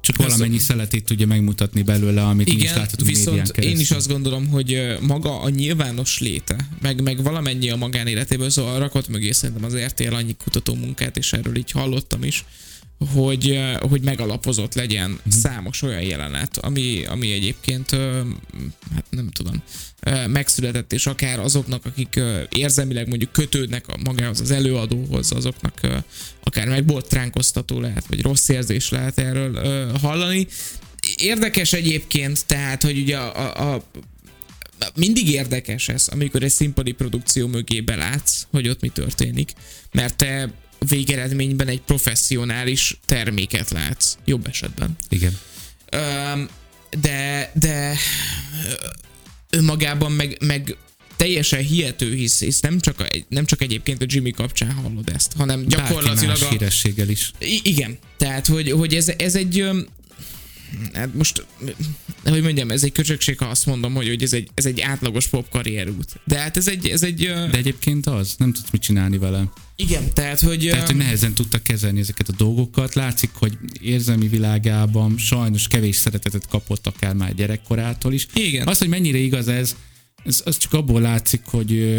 csak valamennyi szeletét tudja megmutatni belőle, amit igen, mi is láthatunk viszont én is azt gondolom, hogy maga a nyilvános léte, meg, meg valamennyi a magánéletéből, szóval rakott mögé szerintem az RTL annyi kutató munkát, és erről így hallottam is, hogy, hogy megalapozott legyen uh-huh. számos olyan jelenet, ami, ami egyébként, hát nem tudom, megszületett, és akár azoknak, akik érzelmileg mondjuk kötődnek a magához, az előadóhoz, azoknak akár megbotránkoztató lehet, vagy rossz érzés lehet erről hallani. Érdekes egyébként, tehát, hogy ugye a, a mindig érdekes ez, amikor egy színpadi produkció mögé belátsz, hogy ott mi történik. Mert te végeredményben egy professzionális terméket látsz, jobb esetben. Igen. De, de önmagában meg, meg teljesen hihető, hisz, hisz nem, csak a, nem csak egyébként a Jimmy kapcsán hallod ezt, hanem gyakorlatilag más a... hírességgel is. I- igen, tehát hogy, hogy ez, ez egy hát most, hogy mondjam, ez egy köcsökség, ha azt mondom, hogy, hogy ez, egy, ez egy átlagos pop karrierút. De hát ez egy, ez egy... De egyébként az, nem tudsz mit csinálni vele. Igen, tehát hogy... Tehát, hogy nehezen tudtak kezelni ezeket a dolgokat. Látszik, hogy érzelmi világában sajnos kevés szeretetet kapott akár már gyerekkorától is. Igen. Az, hogy mennyire igaz ez, ez az csak abból látszik, hogy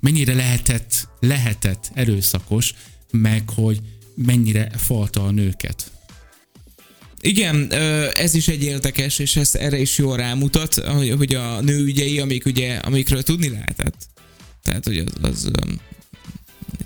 mennyire lehetett, lehetett erőszakos, meg hogy mennyire falta a nőket. Igen, ez is egy érdekes, és ez erre is jól rámutat, hogy a nőügyei, amik ugye, amikről tudni lehetett. Tehát, hogy az, az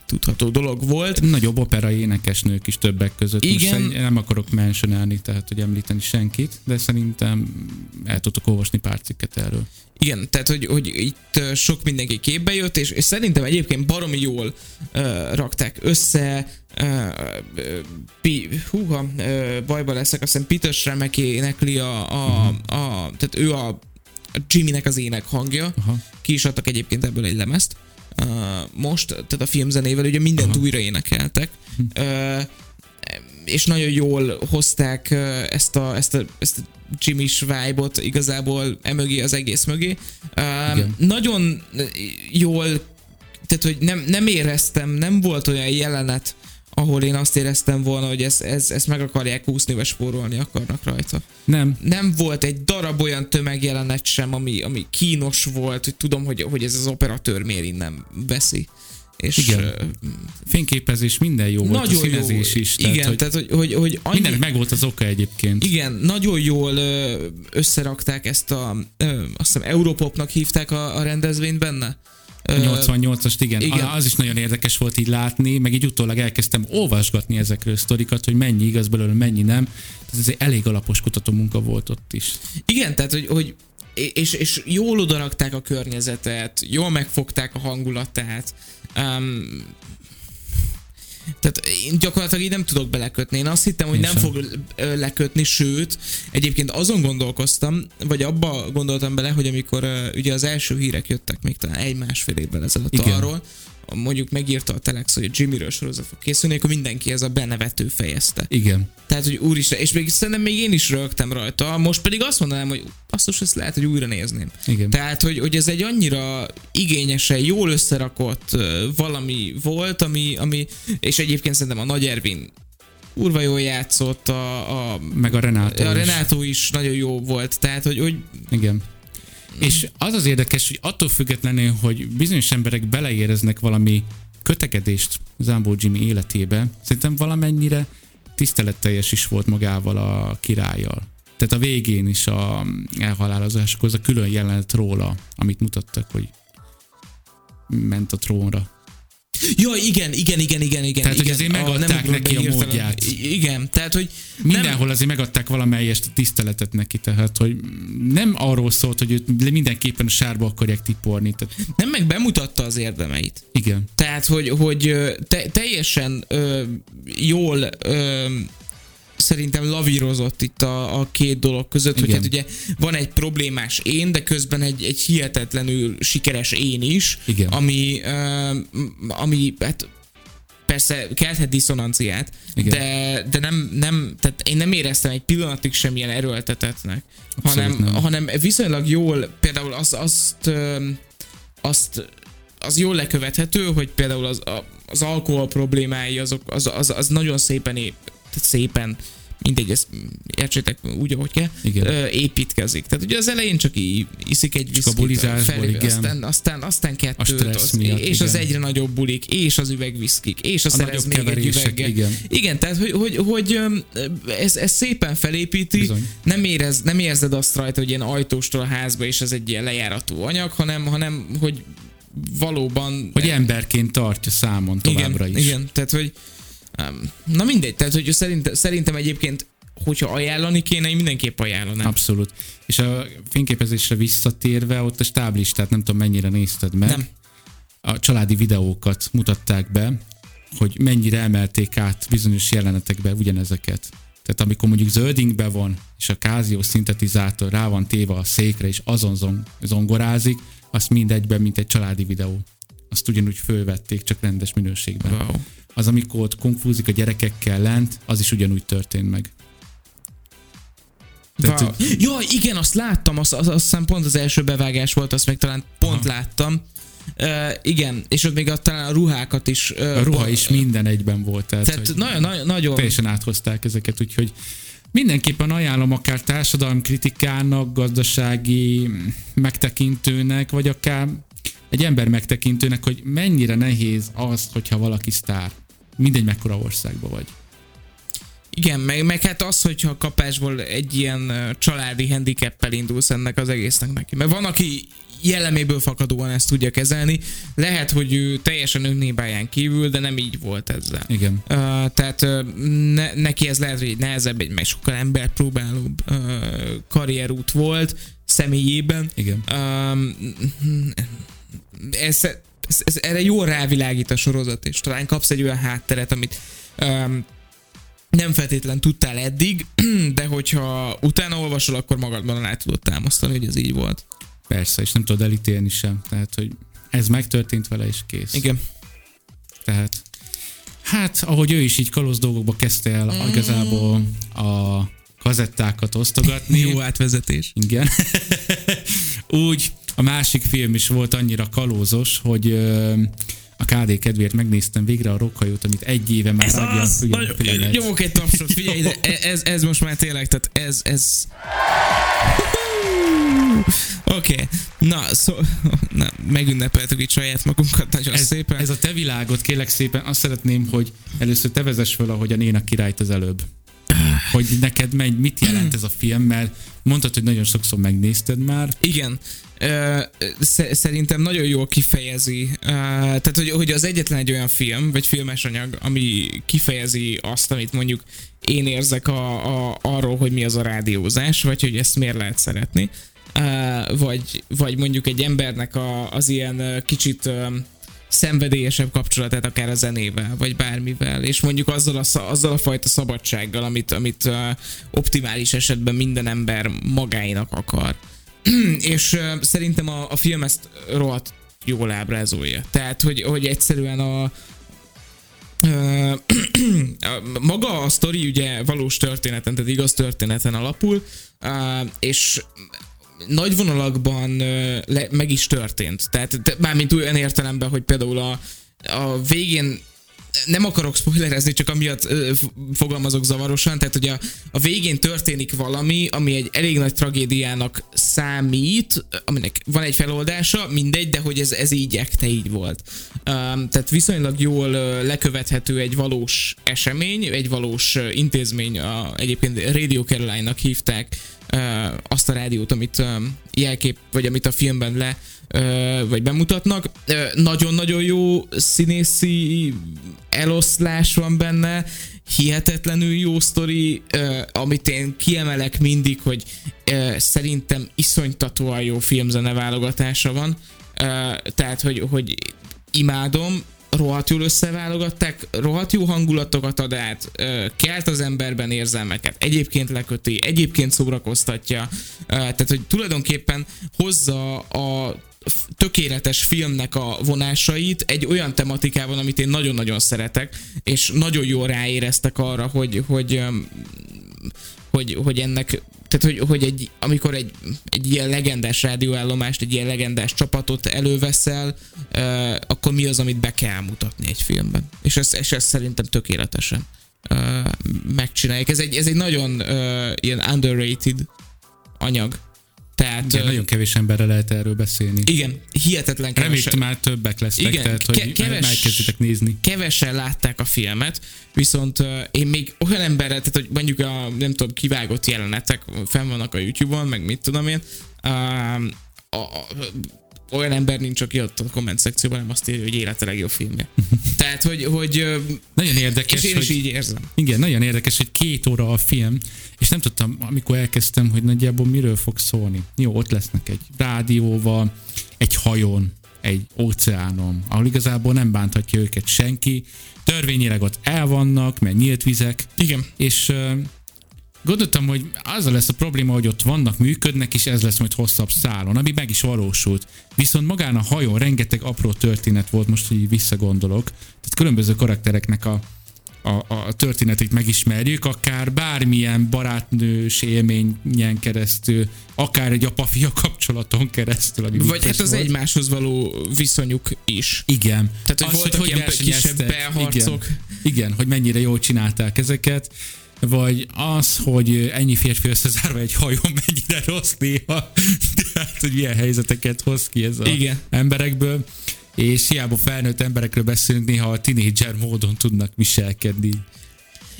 tudható dolog volt. Nagyobb opera énekesnők is többek között. Igen. Most nem akarok mentionálni, tehát hogy említeni senkit, de szerintem el tudtok olvasni pár cikket erről. Igen, tehát hogy, hogy itt sok mindenki képbe jött, és, és szerintem egyébként baromi jól uh, rakták össze. Pi, húha, bajba leszek, azt hiszem Peter Schremek énekli a, a, a, tehát ő a, a Jimmynek az ének hangja. Aha. Ki is adtak egyébként ebből egy lemezt. Uh, most, tehát a filmzenével ugye mindent Aha. újra énekeltek. Uh, és nagyon jól hozták ezt a, ezt a, ezt a Jimmy-s vibe-ot igazából emögé az egész mögé. Uh, Igen. nagyon jól, tehát hogy nem, nem éreztem, nem volt olyan jelenet, ahol én azt éreztem volna, hogy ezt, ezt, ezt meg akarják úszni, vagy spórolni akarnak rajta. Nem, Nem volt egy darab olyan tömegjelenet sem, ami, ami kínos volt, hogy tudom, hogy, hogy ez az operatőr miért innen veszi. És Igen. ö, fényképezés minden jó volt, a nagyon jó. színezés is. Tehát, Igen, hogy tehát hogy, hogy, hogy annyi, mindennek meg volt az oka egyébként. igen, nagyon jól összerakták ezt a, ö, azt hiszem Europopnak hívták a, a rendezvényt benne. A 88-ast, igen. igen. igen. Az is nagyon érdekes volt így látni, meg így utólag elkezdtem olvasgatni ezekről a sztorikat, hogy mennyi igaz belőle, mennyi nem. Tehát ez egy elég alapos kutató munka volt ott is. Igen, tehát hogy, hogy és, és jól odarakták a környezetet, jól megfogták a hangulatát. Um, tehát én gyakorlatilag így nem tudok belekötni. Én azt hittem, hogy Én nem sem. fog lekötni, sőt, egyébként azon gondolkoztam, vagy abba gondoltam bele, hogy amikor ugye az első hírek jöttek még talán egy-másfél évvel ezelőtt Igen. arról, mondjuk megírta a Telex, hogy a Jimmyről sorozat fog készülni, akkor mindenki ez a benevető fejezte. Igen. Tehát, hogy úristen, és még szerintem még én is rögtem rajta, most pedig azt mondanám, hogy basszus, ezt lehet, hogy újra nézném. Igen. Tehát, hogy, hogy ez egy annyira igényesen, jól összerakott valami volt, ami, ami és egyébként szerintem a Nagy Ervin kurva jól játszott, a, a, Meg a Renátó a is. Renátó is nagyon jó volt, tehát, hogy, hogy Igen. És az az érdekes, hogy attól függetlenül, hogy bizonyos emberek beleéreznek valami kötekedést Zambó Jimmy életébe, szerintem valamennyire tiszteletteljes is volt magával a királlyal. Tehát a végén is a elhalálozásakor az a külön jelenet róla, amit mutattak, hogy ment a trónra. Ja, igen, igen, igen, igen, igen. Tehát, hogy igen, azért megadták nem ugrott neki a hirtelen. módját. Igen, tehát, hogy Mindenhol azért megadták valamelyest tiszteletet neki, tehát hogy nem arról szólt, hogy őt mindenképpen a sárba akarják tiporni. Tehát, nem meg bemutatta az érdemeit. igen. Tehát, hogy, hogy te, teljesen ö, jól ö, szerintem lavírozott itt a, a két dolog között, hogy Igen. hát ugye van egy problémás én, de közben egy, egy hihetetlenül sikeres én is, Igen. ami, m- ami hát persze kelthet diszonanciát, Igen. de, de nem, nem, tehát én nem éreztem egy pillanatig semmilyen erőltetetnek, hanem, Abszolút nem. hanem viszonylag jól, például azt, azt, azt az jól lekövethető, hogy például az, az alkohol problémái azok, az, az, az nagyon szépen, szépen, mindegy, ezt értsétek úgy, ahogy kell, Igen. ö, építkezik. Tehát ugye az elején csak í, iszik egy viszkit, igen. aztán, aztán, aztán kettőt, stressz az, miatt, és az igen. egyre nagyobb bulik, és az üvegviszkik, és a, A szerez nagyobb még egy üveggel. igen. Igen, tehát hogy, hogy, hogy ez, ez szépen felépíti, Bizony. nem, érez, nem érzed azt rajta, hogy ilyen ajtóstól a házba, és ez egy ilyen lejárató anyag, hanem, hanem hogy valóban... Hogy emberként tartja számon továbbra igen, is. Igen, tehát hogy... Na mindegy, tehát hogy szerint, szerintem egyébként, hogyha ajánlani kéne, én mindenképp ajánlanám. Abszolút. És a fényképezésre visszatérve, ott a stáblistát nem tudom mennyire nézted meg. Nem. A családi videókat mutatták be, hogy mennyire emelték át bizonyos jelenetekbe ugyanezeket. Tehát amikor mondjuk zöldingbe van, és a Casio szintetizátor rá van téve a székre, és azon zong- zongorázik, azt mindegyben, mint egy családi videó. Azt ugyanúgy fölvették, csak rendes minőségben. Wow. Az, amikor ott kungfúzik a gyerekekkel lent, az is ugyanúgy történt meg. Tehát, Wow. Ja, igen, azt láttam, azt, azt, azt hiszem pont az első bevágás volt, azt még talán pont Aha. láttam. Uh, igen, és ott még a, talán a ruhákat is. Uh, A ruha is minden egyben volt. Tehát, Tehát hogy nagyon, nagyon, nagyon teljesen áthozták ezeket, úgyhogy mindenképpen ajánlom akár társadalmi kritikának, gazdasági megtekintőnek, vagy akár egy ember megtekintőnek, hogy mennyire nehéz az, hogyha valaki sztár. Mindegy, mekkora országban vagy. Igen, meg, meg hát az, hogyha kapásból egy ilyen családi handicappel indulsz ennek az egésznek neki. Mert van, aki jelleméből fakadóan ezt tudja kezelni. Lehet, hogy ő teljesen önnébáján kívül, de nem így volt ezzel. Igen. Uh, tehát uh, ne, neki ez lehet, hogy egy nehezebb, egy meg sokkal embert próbálóbb uh, karrierút volt személyében. Igen. Um, ez, ez, ez, erre jól rávilágít a sorozat, és talán kapsz egy olyan hátteret, amit um, nem feltétlen tudtál eddig, de hogyha utána olvasol, akkor magadban alá tudod támasztani, hogy ez így volt. Persze, és nem tudod elítélni sem. Tehát, hogy ez megtörtént vele, és kész. Igen. Tehát, hát, ahogy ő is így kalóz dolgokba kezdte el mm. igazából a kazettákat osztogatni. Jó átvezetés. Igen. Úgy a másik film is volt annyira kalózos, hogy ö, a KD kedvéért megnéztem végre a rockhajót, amit egy éve már Ez rágjan az! Nyomok egy tapsot, figyelj ide, e- ez, ez most már tényleg, tehát ez, ez... Oké, okay. na, szó, na, megünnepeltük itt saját magunkat nagyon Ez, szépen. ez a te világod, kérlek szépen, azt szeretném, hogy először te vezess föl, ahogy a Néna királyt az előbb. Hogy neked megy, mit jelent ez a film, mert mondtad, hogy nagyon sokszor megnézted már. Igen. Szerintem nagyon jól kifejezi, tehát hogy, hogy az egyetlen egy olyan film, vagy filmes anyag, ami kifejezi azt, amit mondjuk én érzek a, a, arról, hogy mi az a rádiózás, vagy hogy ezt miért lehet szeretni. Vagy, vagy mondjuk egy embernek a, az ilyen kicsit szenvedélyesebb kapcsolatát akár a zenével, vagy bármivel, és mondjuk azzal a, azzal a fajta szabadsággal, amit, amit optimális esetben minden ember magáinak akar. és szerintem a, a film ezt rohadt jól ábrázolja. Tehát, hogy, hogy egyszerűen a, maga a sztori ugye valós történeten, tehát igaz történeten alapul, és nagy vonalakban meg is történt. Tehát mármint olyan értelemben, hogy például a, a végén nem akarok spoilerezni, csak amiatt ö, fogalmazok zavarosan, tehát hogy a, a végén történik valami, ami egy elég nagy tragédiának számít, aminek van egy feloldása, mindegy, de hogy ez, ez így ekte így volt. Um, tehát viszonylag jól ö, lekövethető egy valós esemény, egy valós ö, intézmény, a, egyébként Radio Caroline-nak hívták ö, azt a rádiót, amit ö, jelkép, vagy amit a filmben le vagy bemutatnak. Nagyon-nagyon jó színészi eloszlás van benne, hihetetlenül jó sztori, amit én kiemelek mindig, hogy szerintem iszonytatóan jó filmzene válogatása van. Tehát, hogy, hogy imádom, rohadt jól összeválogatták, rohadt jó hangulatokat ad át, kelt az emberben érzelmeket, egyébként leköti, egyébként szórakoztatja, tehát hogy tulajdonképpen hozza a tökéletes filmnek a vonásait egy olyan tematikában, amit én nagyon-nagyon szeretek, és nagyon jól ráéreztek arra, hogy, hogy, hogy, hogy ennek, tehát hogy, hogy egy, amikor egy, egy ilyen legendás rádióállomást, egy ilyen legendás csapatot előveszel, uh, akkor mi az, amit be kell mutatni egy filmben. És ezt, és ezt szerintem tökéletesen uh, megcsinálják. Ez egy, ez egy nagyon uh, ilyen underrated anyag. Tehát Igen, ö, nagyon kevés emberre lehet erről beszélni. igen, hihetetlen Reméljük, kevesen, már többek lesztek, Igen, tehát hogy keves- megkezditek nézni. kevesen látták a filmet, viszont uh, én még olyan emberrel, tehát hogy mondjuk a, nem tudom, kivágott jelenetek fenn vannak a YouTube-on, meg mit tudom én, uh, a, a, olyan ember nincs, aki ott a komment szekcióban nem azt írja, hogy élete legjobb filmje. Tehát, hogy, hogy Nagyon érdekes, és én hogy... is így érzem. Igen, nagyon érdekes, hogy két óra a film, és nem tudtam, amikor elkezdtem, hogy nagyjából miről fog szólni. Jó, ott lesznek egy rádióval, egy hajón, egy óceánon, ahol igazából nem bánthatja őket senki. Törvényileg ott el vannak, mert nyílt vizek, Igen. és gondoltam, hogy azzal lesz a probléma, hogy ott vannak, működnek, és ez lesz majd hosszabb szálon, ami meg is valósult. Viszont magán a hajón rengeteg apró történet volt, most, hogy így visszagondolok. Tehát különböző karaktereknek a, a, a történetét megismerjük, akár bármilyen barátnős élményen keresztül, akár egy apa-fia kapcsolaton keresztül. Ami Vagy hát az volt. egymáshoz való viszonyuk is. Igen. Tehát, hogy voltak ilyen kisebb belharcok. Igen. Igen, hogy mennyire jól csinálták ezeket. Vagy az, hogy ennyi férfi összezárva egy hajón mennyire rossz néha. Tehát, hogy milyen helyzeteket hoz ki ez a Igen. emberekből. És hiába felnőtt emberekről beszélünk, néha a tinédzser módon tudnak viselkedni.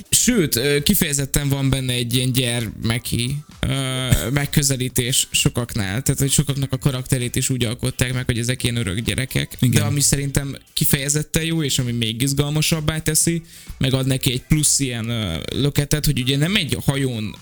Sőt, kifejezetten van benne egy ilyen gyermeki ö, megközelítés sokaknál. Tehát, hogy sokaknak a karakterét is úgy alkották meg, hogy ezek ilyen örök gyerekek. Igen. De ami szerintem kifejezetten jó, és ami még izgalmasabbá teszi, meg ad neki egy plusz ilyen ö, löketet, hogy ugye nem egy hajón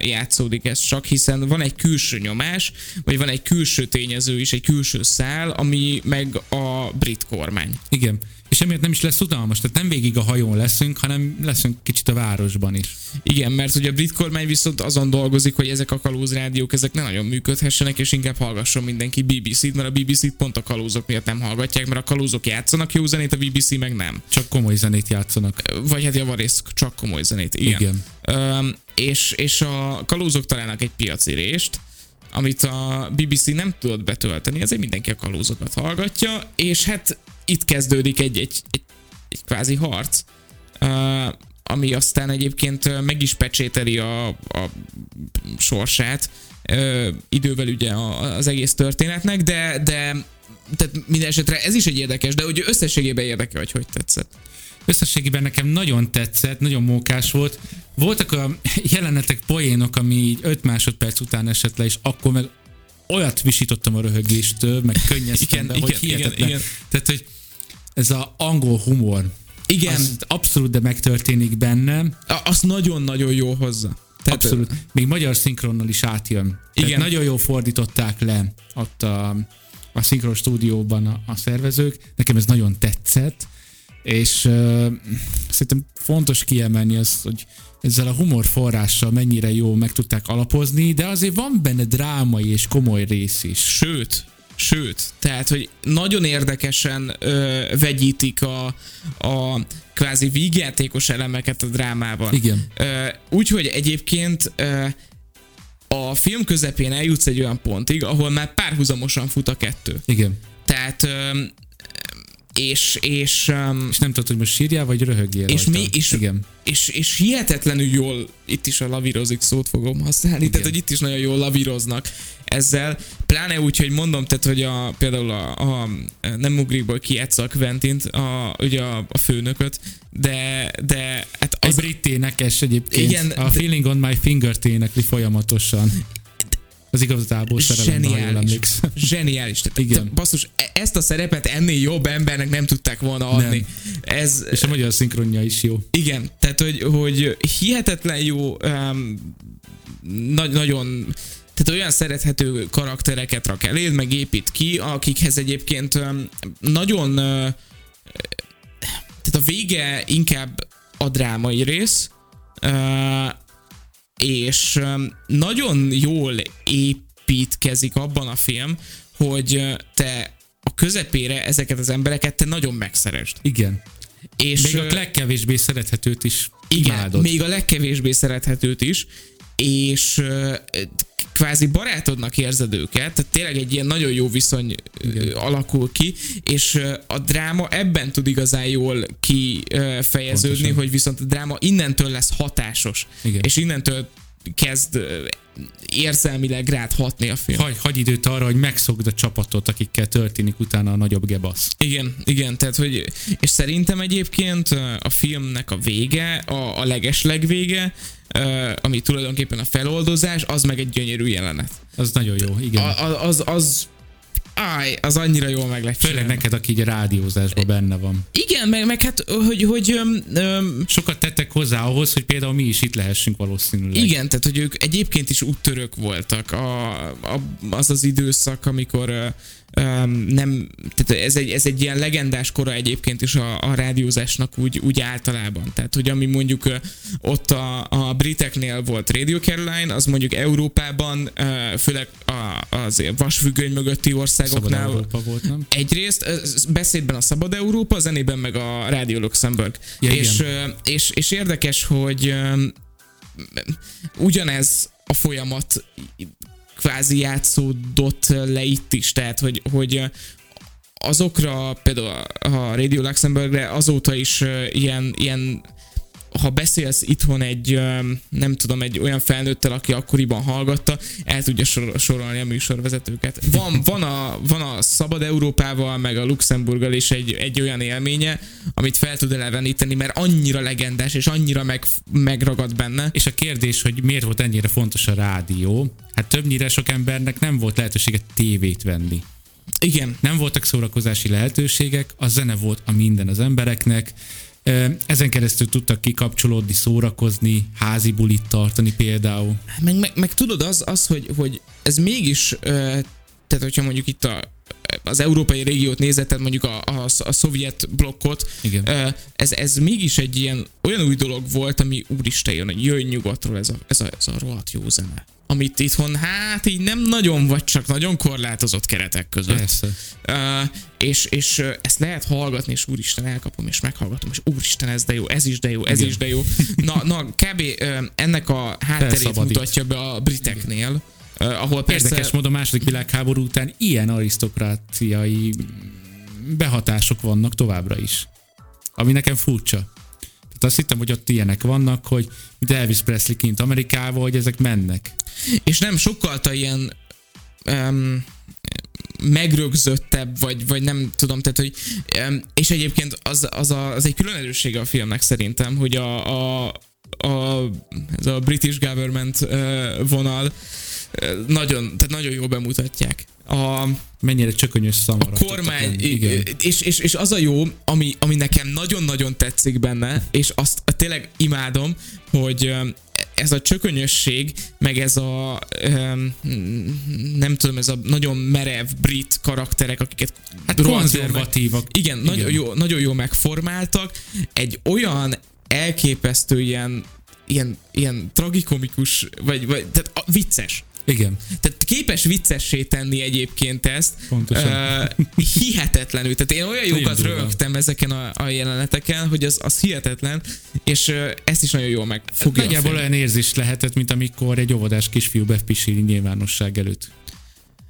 játszódik ez csak, hiszen van egy külső nyomás, vagy van egy külső tényező is, egy külső szál, ami meg a brit kormány. Igen. És emiatt nem is lesz unalmas, tehát nem végig a hajón leszünk, hanem leszünk kicsit a városban is. Igen, mert ugye a brit kormány viszont azon dolgozik, hogy ezek a kalózrádiók ezek ne nagyon működhessenek, és inkább hallgasson mindenki BBC-t, mert a BBC-t pont a kalózok miatt nem hallgatják, mert a kalózok játszanak jó zenét, a BBC meg nem. Csak komoly zenét játszanak. Vagy hát javarészt csak komoly zenét. Igen. Igen. Öm, és, és a kalózok találnak egy piaci rést, amit a BBC nem tudott betölteni, ezért mindenki a kalózokat hallgatja, és hát itt kezdődik egy, egy, egy, egy kvázi harc, uh, ami aztán egyébként meg is pecsételi a, a sorsát uh, idővel ugye az egész történetnek, de, de tehát minden esetre ez is egy érdekes, de hogy összességében érdekel, hogy hogy tetszett. Összességében nekem nagyon tetszett, nagyon mókás volt. Voltak a jelenetek, poénok, ami így 5 másodperc után esett le, és akkor meg olyat visítottam a röhögéstől, meg könnyeztem Igen, be, igen, hogy igen, hihetetlen. igen. Tehát, hogy ez a angol humor, Igen, az abszolút de megtörténik bennem, azt nagyon-nagyon jó hozza. Tehát, abszolút. Még magyar szinkronnal is átjön. Tehát Igen. nagyon jól fordították le ott a, a szinkron stúdióban a, a szervezők. Nekem ez nagyon tetszett, és uh, szerintem fontos kiemelni az, hogy ezzel a humor forrással mennyire jó meg tudták alapozni, de azért van benne drámai és komoly rész is. Sőt, sőt, tehát, hogy nagyon érdekesen ö, vegyítik a, a kvázi vígjátékos elemeket a drámában. Igen. Úgyhogy egyébként ö, a film közepén eljutsz egy olyan pontig, ahol már párhuzamosan fut a kettő. Igen. Tehát ö, és, és, öm, És nem tudod, hogy most sírjál, vagy röhögjél És rajta. mi- és- Igen. és, és hihetetlenül jól, itt is a lavírozik szót fogom használni, Igen. tehát hogy itt is nagyon jól lavíroznak ezzel, pláne úgy, hogy mondom, tehát hogy a, például a, a nem ugrikból kijátsza a Quentint, a, ugye a, a főnököt, de, de hát Egy az, brit énekes egyébként. Igen, a Feeling on my finger énekli folyamatosan. Az igazából szerelem, zseniális. Zseniális. Tehát, Igen. Igen. Basszus, e- ezt a szerepet ennél jobb embernek nem tudták volna adni. Nem. Ez, És a magyar szinkronja is jó. Igen, tehát hogy, hogy hihetetlen jó, um, nagy, nagyon tehát olyan szerethető karaktereket rak eléd, meg épít ki, akikhez egyébként nagyon tehát a vége inkább a drámai rész, és nagyon jól építkezik abban a film, hogy te a közepére ezeket az embereket te nagyon megszeresd. Igen. És, Még a legkevésbé szerethetőt is igen, imádod. még a legkevésbé szerethetőt is, és kvázi barátodnak érzed őket, tehát tényleg egy ilyen nagyon jó viszony ö, alakul ki, és a dráma ebben tud igazán jól kifejeződni, Pontosan. hogy viszont a dráma innentől lesz hatásos, Igen. és innentől kezd érzelmileg rád hatni a film. Hagy, hagy időt arra, hogy megszokd a csapatot, akikkel történik utána a nagyobb gebasz. Igen, igen, tehát hogy, és szerintem egyébként a filmnek a vége, a, a legesleg vége, ami tulajdonképpen a feloldozás, az meg egy gyönyörű jelenet. Az nagyon jó, igen. A, az, az, áj, az annyira jól meg lett Főleg neked, aki így a rádiózásban benne van. Igen, meg, meg hát, hogy, hogy öm, öm, Sokat tettek hozzá ahhoz, hogy például mi is itt lehessünk valószínűleg. Igen, tehát hogy ők egyébként is úttörők voltak. A, a, az az időszak, amikor nem, tehát ez egy, ez egy ilyen legendás kora egyébként is a, a rádiózásnak úgy, úgy általában. Tehát, hogy ami mondjuk ott a, a briteknél volt Radio Caroline, az mondjuk Európában, főleg a, az vasfüggöny mögötti Szabad országoknál Európa volt, nem? Egyrészt beszédben a Szabad Európa, zenében meg a Rádió Luxemburg. Ja, és, igen. és, és érdekes, hogy ugyanez a folyamat kvázi játszódott le itt is, tehát hogy, hogy azokra, például a Radio Luxemburgre azóta is ilyen, ilyen ha beszélsz itthon egy, nem tudom, egy olyan felnőttel, aki akkoriban hallgatta, el tudja sor- sorolni a műsorvezetőket. Van, van, a, van a Szabad Európával, meg a Luxemburggal is egy, egy olyan élménye, amit fel tud eleveníteni, mert annyira legendás, és annyira meg, megragad benne. És a kérdés, hogy miért volt ennyire fontos a rádió, hát többnyire sok embernek nem volt lehetősége tévét venni. Igen, Nem voltak szórakozási lehetőségek, a zene volt a minden az embereknek, ezen keresztül tudtak kikapcsolódni, szórakozni, házi bulit tartani például. meg, meg, meg tudod az, az hogy, hogy ez mégis, tehát hogyha mondjuk itt a, az európai régiót nézed, tehát mondjuk a, a, a szovjet blokkot, Igen. ez, ez mégis egy ilyen olyan új dolog volt, ami úristen jön, hogy jöjjön nyugatról ez a, ez a, ez a rohadt jó zene. Amit itthon, hát így nem nagyon, vagy csak nagyon korlátozott keretek között. Persze. Uh, és, és ezt lehet hallgatni, és úristen, elkapom, és meghallgatom, és úristen, ez de jó, ez is de jó, ez Igen. is de jó. Na, na kb. Ennek a hátterét mutatja be a briteknél, uh, ahol persze... Érdekes módon a második világháború után ilyen arisztokráciai behatások vannak továbbra is. Ami nekem furcsa. Tehát azt hittem, hogy ott ilyenek vannak, hogy mint Elvis Presley kint Amerikába, hogy ezek mennek. És nem sokkal ilyen um, megrögzöttebb, vagy, vagy nem tudom, tehát, hogy um, és egyébként az, az, a, az egy külön erőssége a filmnek szerintem, hogy a, a, a, ez a British government uh, vonal uh, nagyon, tehát nagyon jól bemutatják. A, Mennyire csökönyös szamara. a kormány, Igen. és, és, és az a jó, ami, ami nekem nagyon-nagyon tetszik benne, és azt tényleg imádom, hogy ez a csökönyösség, meg ez a nem tudom, ez a nagyon merev brit karakterek, akiket Hát jól meg- konzervatívak. igen, Igen. Nagyon, jó, nagyon jó megformáltak. Egy olyan elképesztő ilyen, ilyen, ilyen tragikomikus, vagy, vagy tehát a, vicces. Igen. Tehát képes viccessé tenni egyébként ezt. Pontosan. Uh, hihetetlenül. Tehát én olyan jókat rögtem ezeken a, a jeleneteken, hogy az, az hihetetlen, és uh, ezt is nagyon jól megfogja. Nagyjából olyan érzés lehetett, mint amikor egy óvodás kisfiú bepisíli nyilvánosság előtt.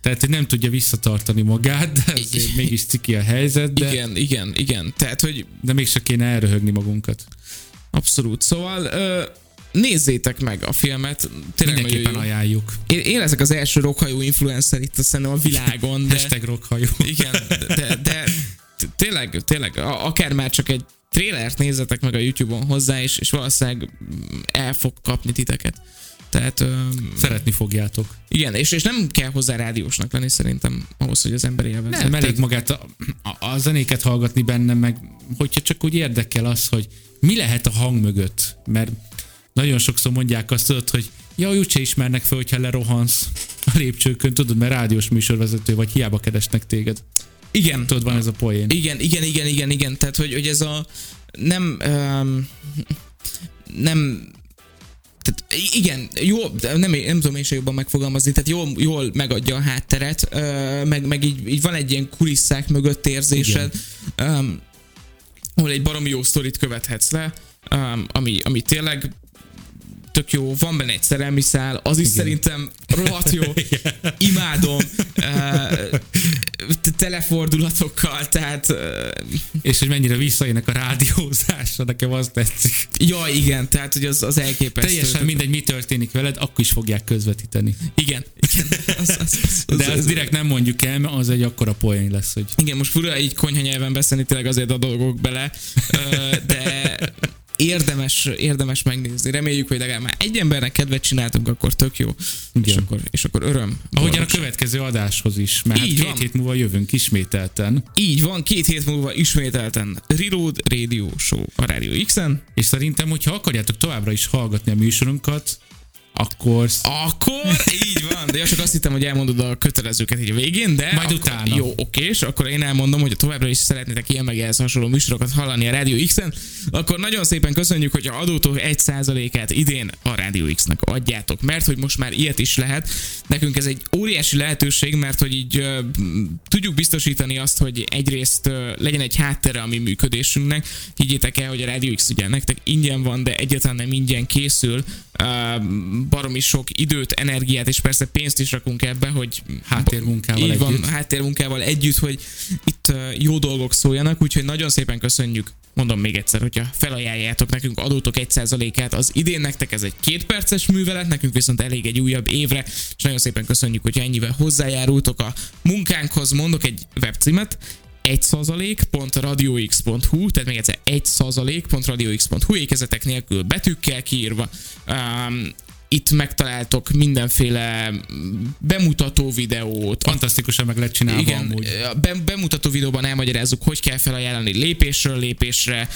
Tehát, hogy nem tudja visszatartani magát, de azért mégis ciki a helyzet, de, Igen, igen, igen. Tehát, hogy de mégse kéne elröhögni magunkat. abszolút. Szóval uh, nézzétek meg a filmet. Tényleg Mindenképpen jó. ajánljuk. Én, én leszek az első rokhajó influencer itt a szerintem a világon, de... Hashtag rockhajó. Igen, de, de t- tényleg, tényleg, akár már csak egy trélert nézzetek meg a YouTube-on hozzá, és, és valószínűleg el fog kapni titeket. Tehát öm, Szeretni fogjátok. igen, és, és nem kell hozzá rádiósnak lenni szerintem ahhoz, hogy az ember élvezze. Nem, elég magát a, a, a zenéket hallgatni benne, meg hogyha csak úgy érdekel az, hogy mi lehet a hang mögött. Mert nagyon sokszor mondják azt, tudod, hogy ja, úgyse ismernek fel, hogyha lerohansz a lépcsőkön, tudod, mert rádiós műsorvezető vagy, hiába keresnek téged. Igen, Tudod, van ez a poén. igen, igen, igen, igen, igen, tehát hogy, hogy ez a nem um, nem tehát igen, jó, nem, nem tudom én se jobban megfogalmazni, tehát jól, jól megadja a hátteret, meg, meg így, így van egy ilyen kulisszák mögött érzésed, um, ahol egy baromi jó sztorit követhetsz le, um, ami, ami tényleg tök jó, van benne egy szerelmi szál, az is Igen. szerintem rohadt jó, imádom, uh, telefordulatokkal, tehát uh, És hogy mennyire visszajönnek a rádiózásra, nekem az tetszik. ja igen, tehát hogy az, az elképesztő. Teljesen mindegy, mi történik veled, akkor is fogják közvetíteni. Igen, igen. Az, az, az, az, De azt direkt nem mondjuk el, mert az egy akkora poén lesz, hogy Igen, most fura így konyha nyelven beszélni, tényleg azért a dolgok bele, ö, de érdemes, érdemes megnézni. Reméljük, hogy legalább már egy embernek kedvet csináltunk, akkor tök jó. És Igen. akkor, és akkor öröm. Ahogyan a következő adáshoz is, mert hát Így két van. hét múlva jövünk ismételten, Így van, két hét múlva ismételten Reload Radio Show a Radio X-en. és szerintem, hogyha akarjátok továbbra is hallgatni a műsorunkat, akkor Akkor így van, de csak azt hittem, hogy elmondod a kötelezőket így a végén, de Majd akkor, utána. Jó, oké, és akkor én elmondom, hogy továbbra is szeretnétek ilyen meg ehhez hasonló műsorokat hallani a Radio X-en, akkor nagyon szépen köszönjük, hogy a adótok 1%-át idén a Radio X-nek adjátok, mert hogy most már ilyet is lehet. Nekünk ez egy óriási lehetőség, mert hogy így m, tudjuk biztosítani azt, hogy egyrészt ö, legyen egy háttere a mi működésünknek. Higgyétek el, hogy a Radio X ugye nektek ingyen van, de egyáltalán nem ingyen készül. Uh, baromi sok időt, energiát és persze pénzt is rakunk ebbe, hogy háttérmunkával így van, együtt. háttérmunkával együtt, hogy itt jó dolgok szóljanak, úgyhogy nagyon szépen köszönjük mondom még egyszer, hogyha felajánljátok nekünk, adótok 1%-át az idén nektek ez egy két perces művelet, nekünk viszont elég egy újabb évre, és nagyon szépen köszönjük, hogy ennyivel hozzájárultok a munkánkhoz. Mondok egy webcímet, 1%.radiox.hu, tehát még egyszer 1%.radiox.hu, ékezetek nélkül betűkkel kiírva. Um, itt megtaláltok mindenféle bemutató videót. Fantasztikusan meg lehet csinálni. Igen, amúgy. Be, bemutató videóban elmagyarázzuk, hogy kell felajánlani lépésről lépésre.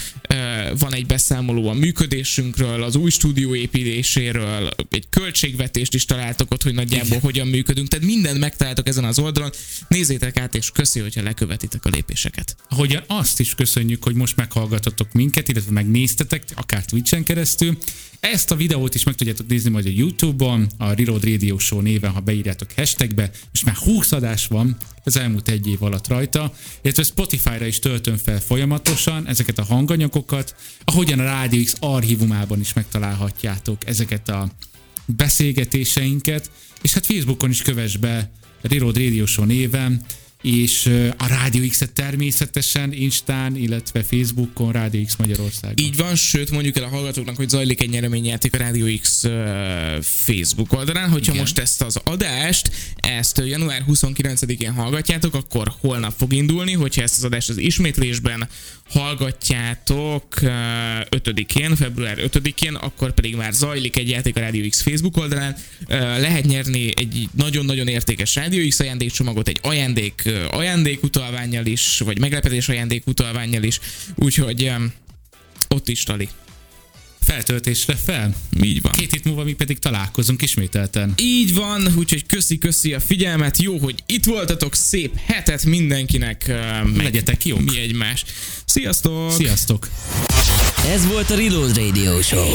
Van egy beszámoló a működésünkről, az új stúdió építéséről, egy költségvetést is találtok ott, hogy nagyjából hogyan működünk. Tehát mindent megtaláltok ezen az oldalon. Nézzétek át, és köszi, hogyha lekövetitek a lépéseket. Ahogyan azt is köszönjük, hogy most meghallgatotok minket, illetve megnéztetek, akár Twitch-en keresztül. Ezt a videót is meg tudjátok nézni majd a YouTube-on, a Reload Radio Show néven, ha beírjátok hashtagbe. Most már 20 adás van az elmúlt egy év alatt rajta, illetve Spotify-ra is töltöm fel folyamatosan ezeket a hanganyagokat, ahogyan a Radio X archívumában is megtalálhatjátok ezeket a beszélgetéseinket, és hát Facebookon is kövess be Reload Radio Show néven, és a Rádió X-et természetesen Instán, illetve Facebookon Rádió X Magyarország. Így van, sőt mondjuk el a hallgatóknak, hogy zajlik egy nyereményjáték a Rádió X Facebook oldalán. Hogyha Igen. most ezt az adást, ezt január 29-én hallgatjátok, akkor holnap fog indulni, hogyha ezt az adást az ismétlésben hallgatjátok 5-én, február 5-én, akkor pedig már zajlik egy játék a Rádió X Facebook oldalán. Lehet nyerni egy nagyon-nagyon értékes Rádió X ajándékcsomagot, egy ajándék ajándékutalványjal is, vagy meglepetés ajándékutalványjal is, úgyhogy ott is tali. Feltöltésre fel. Így van. Két hét múlva mi pedig találkozunk ismételten. Így van, úgyhogy köszi-köszi a figyelmet, jó, hogy itt voltatok, szép hetet mindenkinek. Meg Legyetek jók. Mi egymás. Sziasztok! Sziasztok! Ez volt a Reload Radio Show.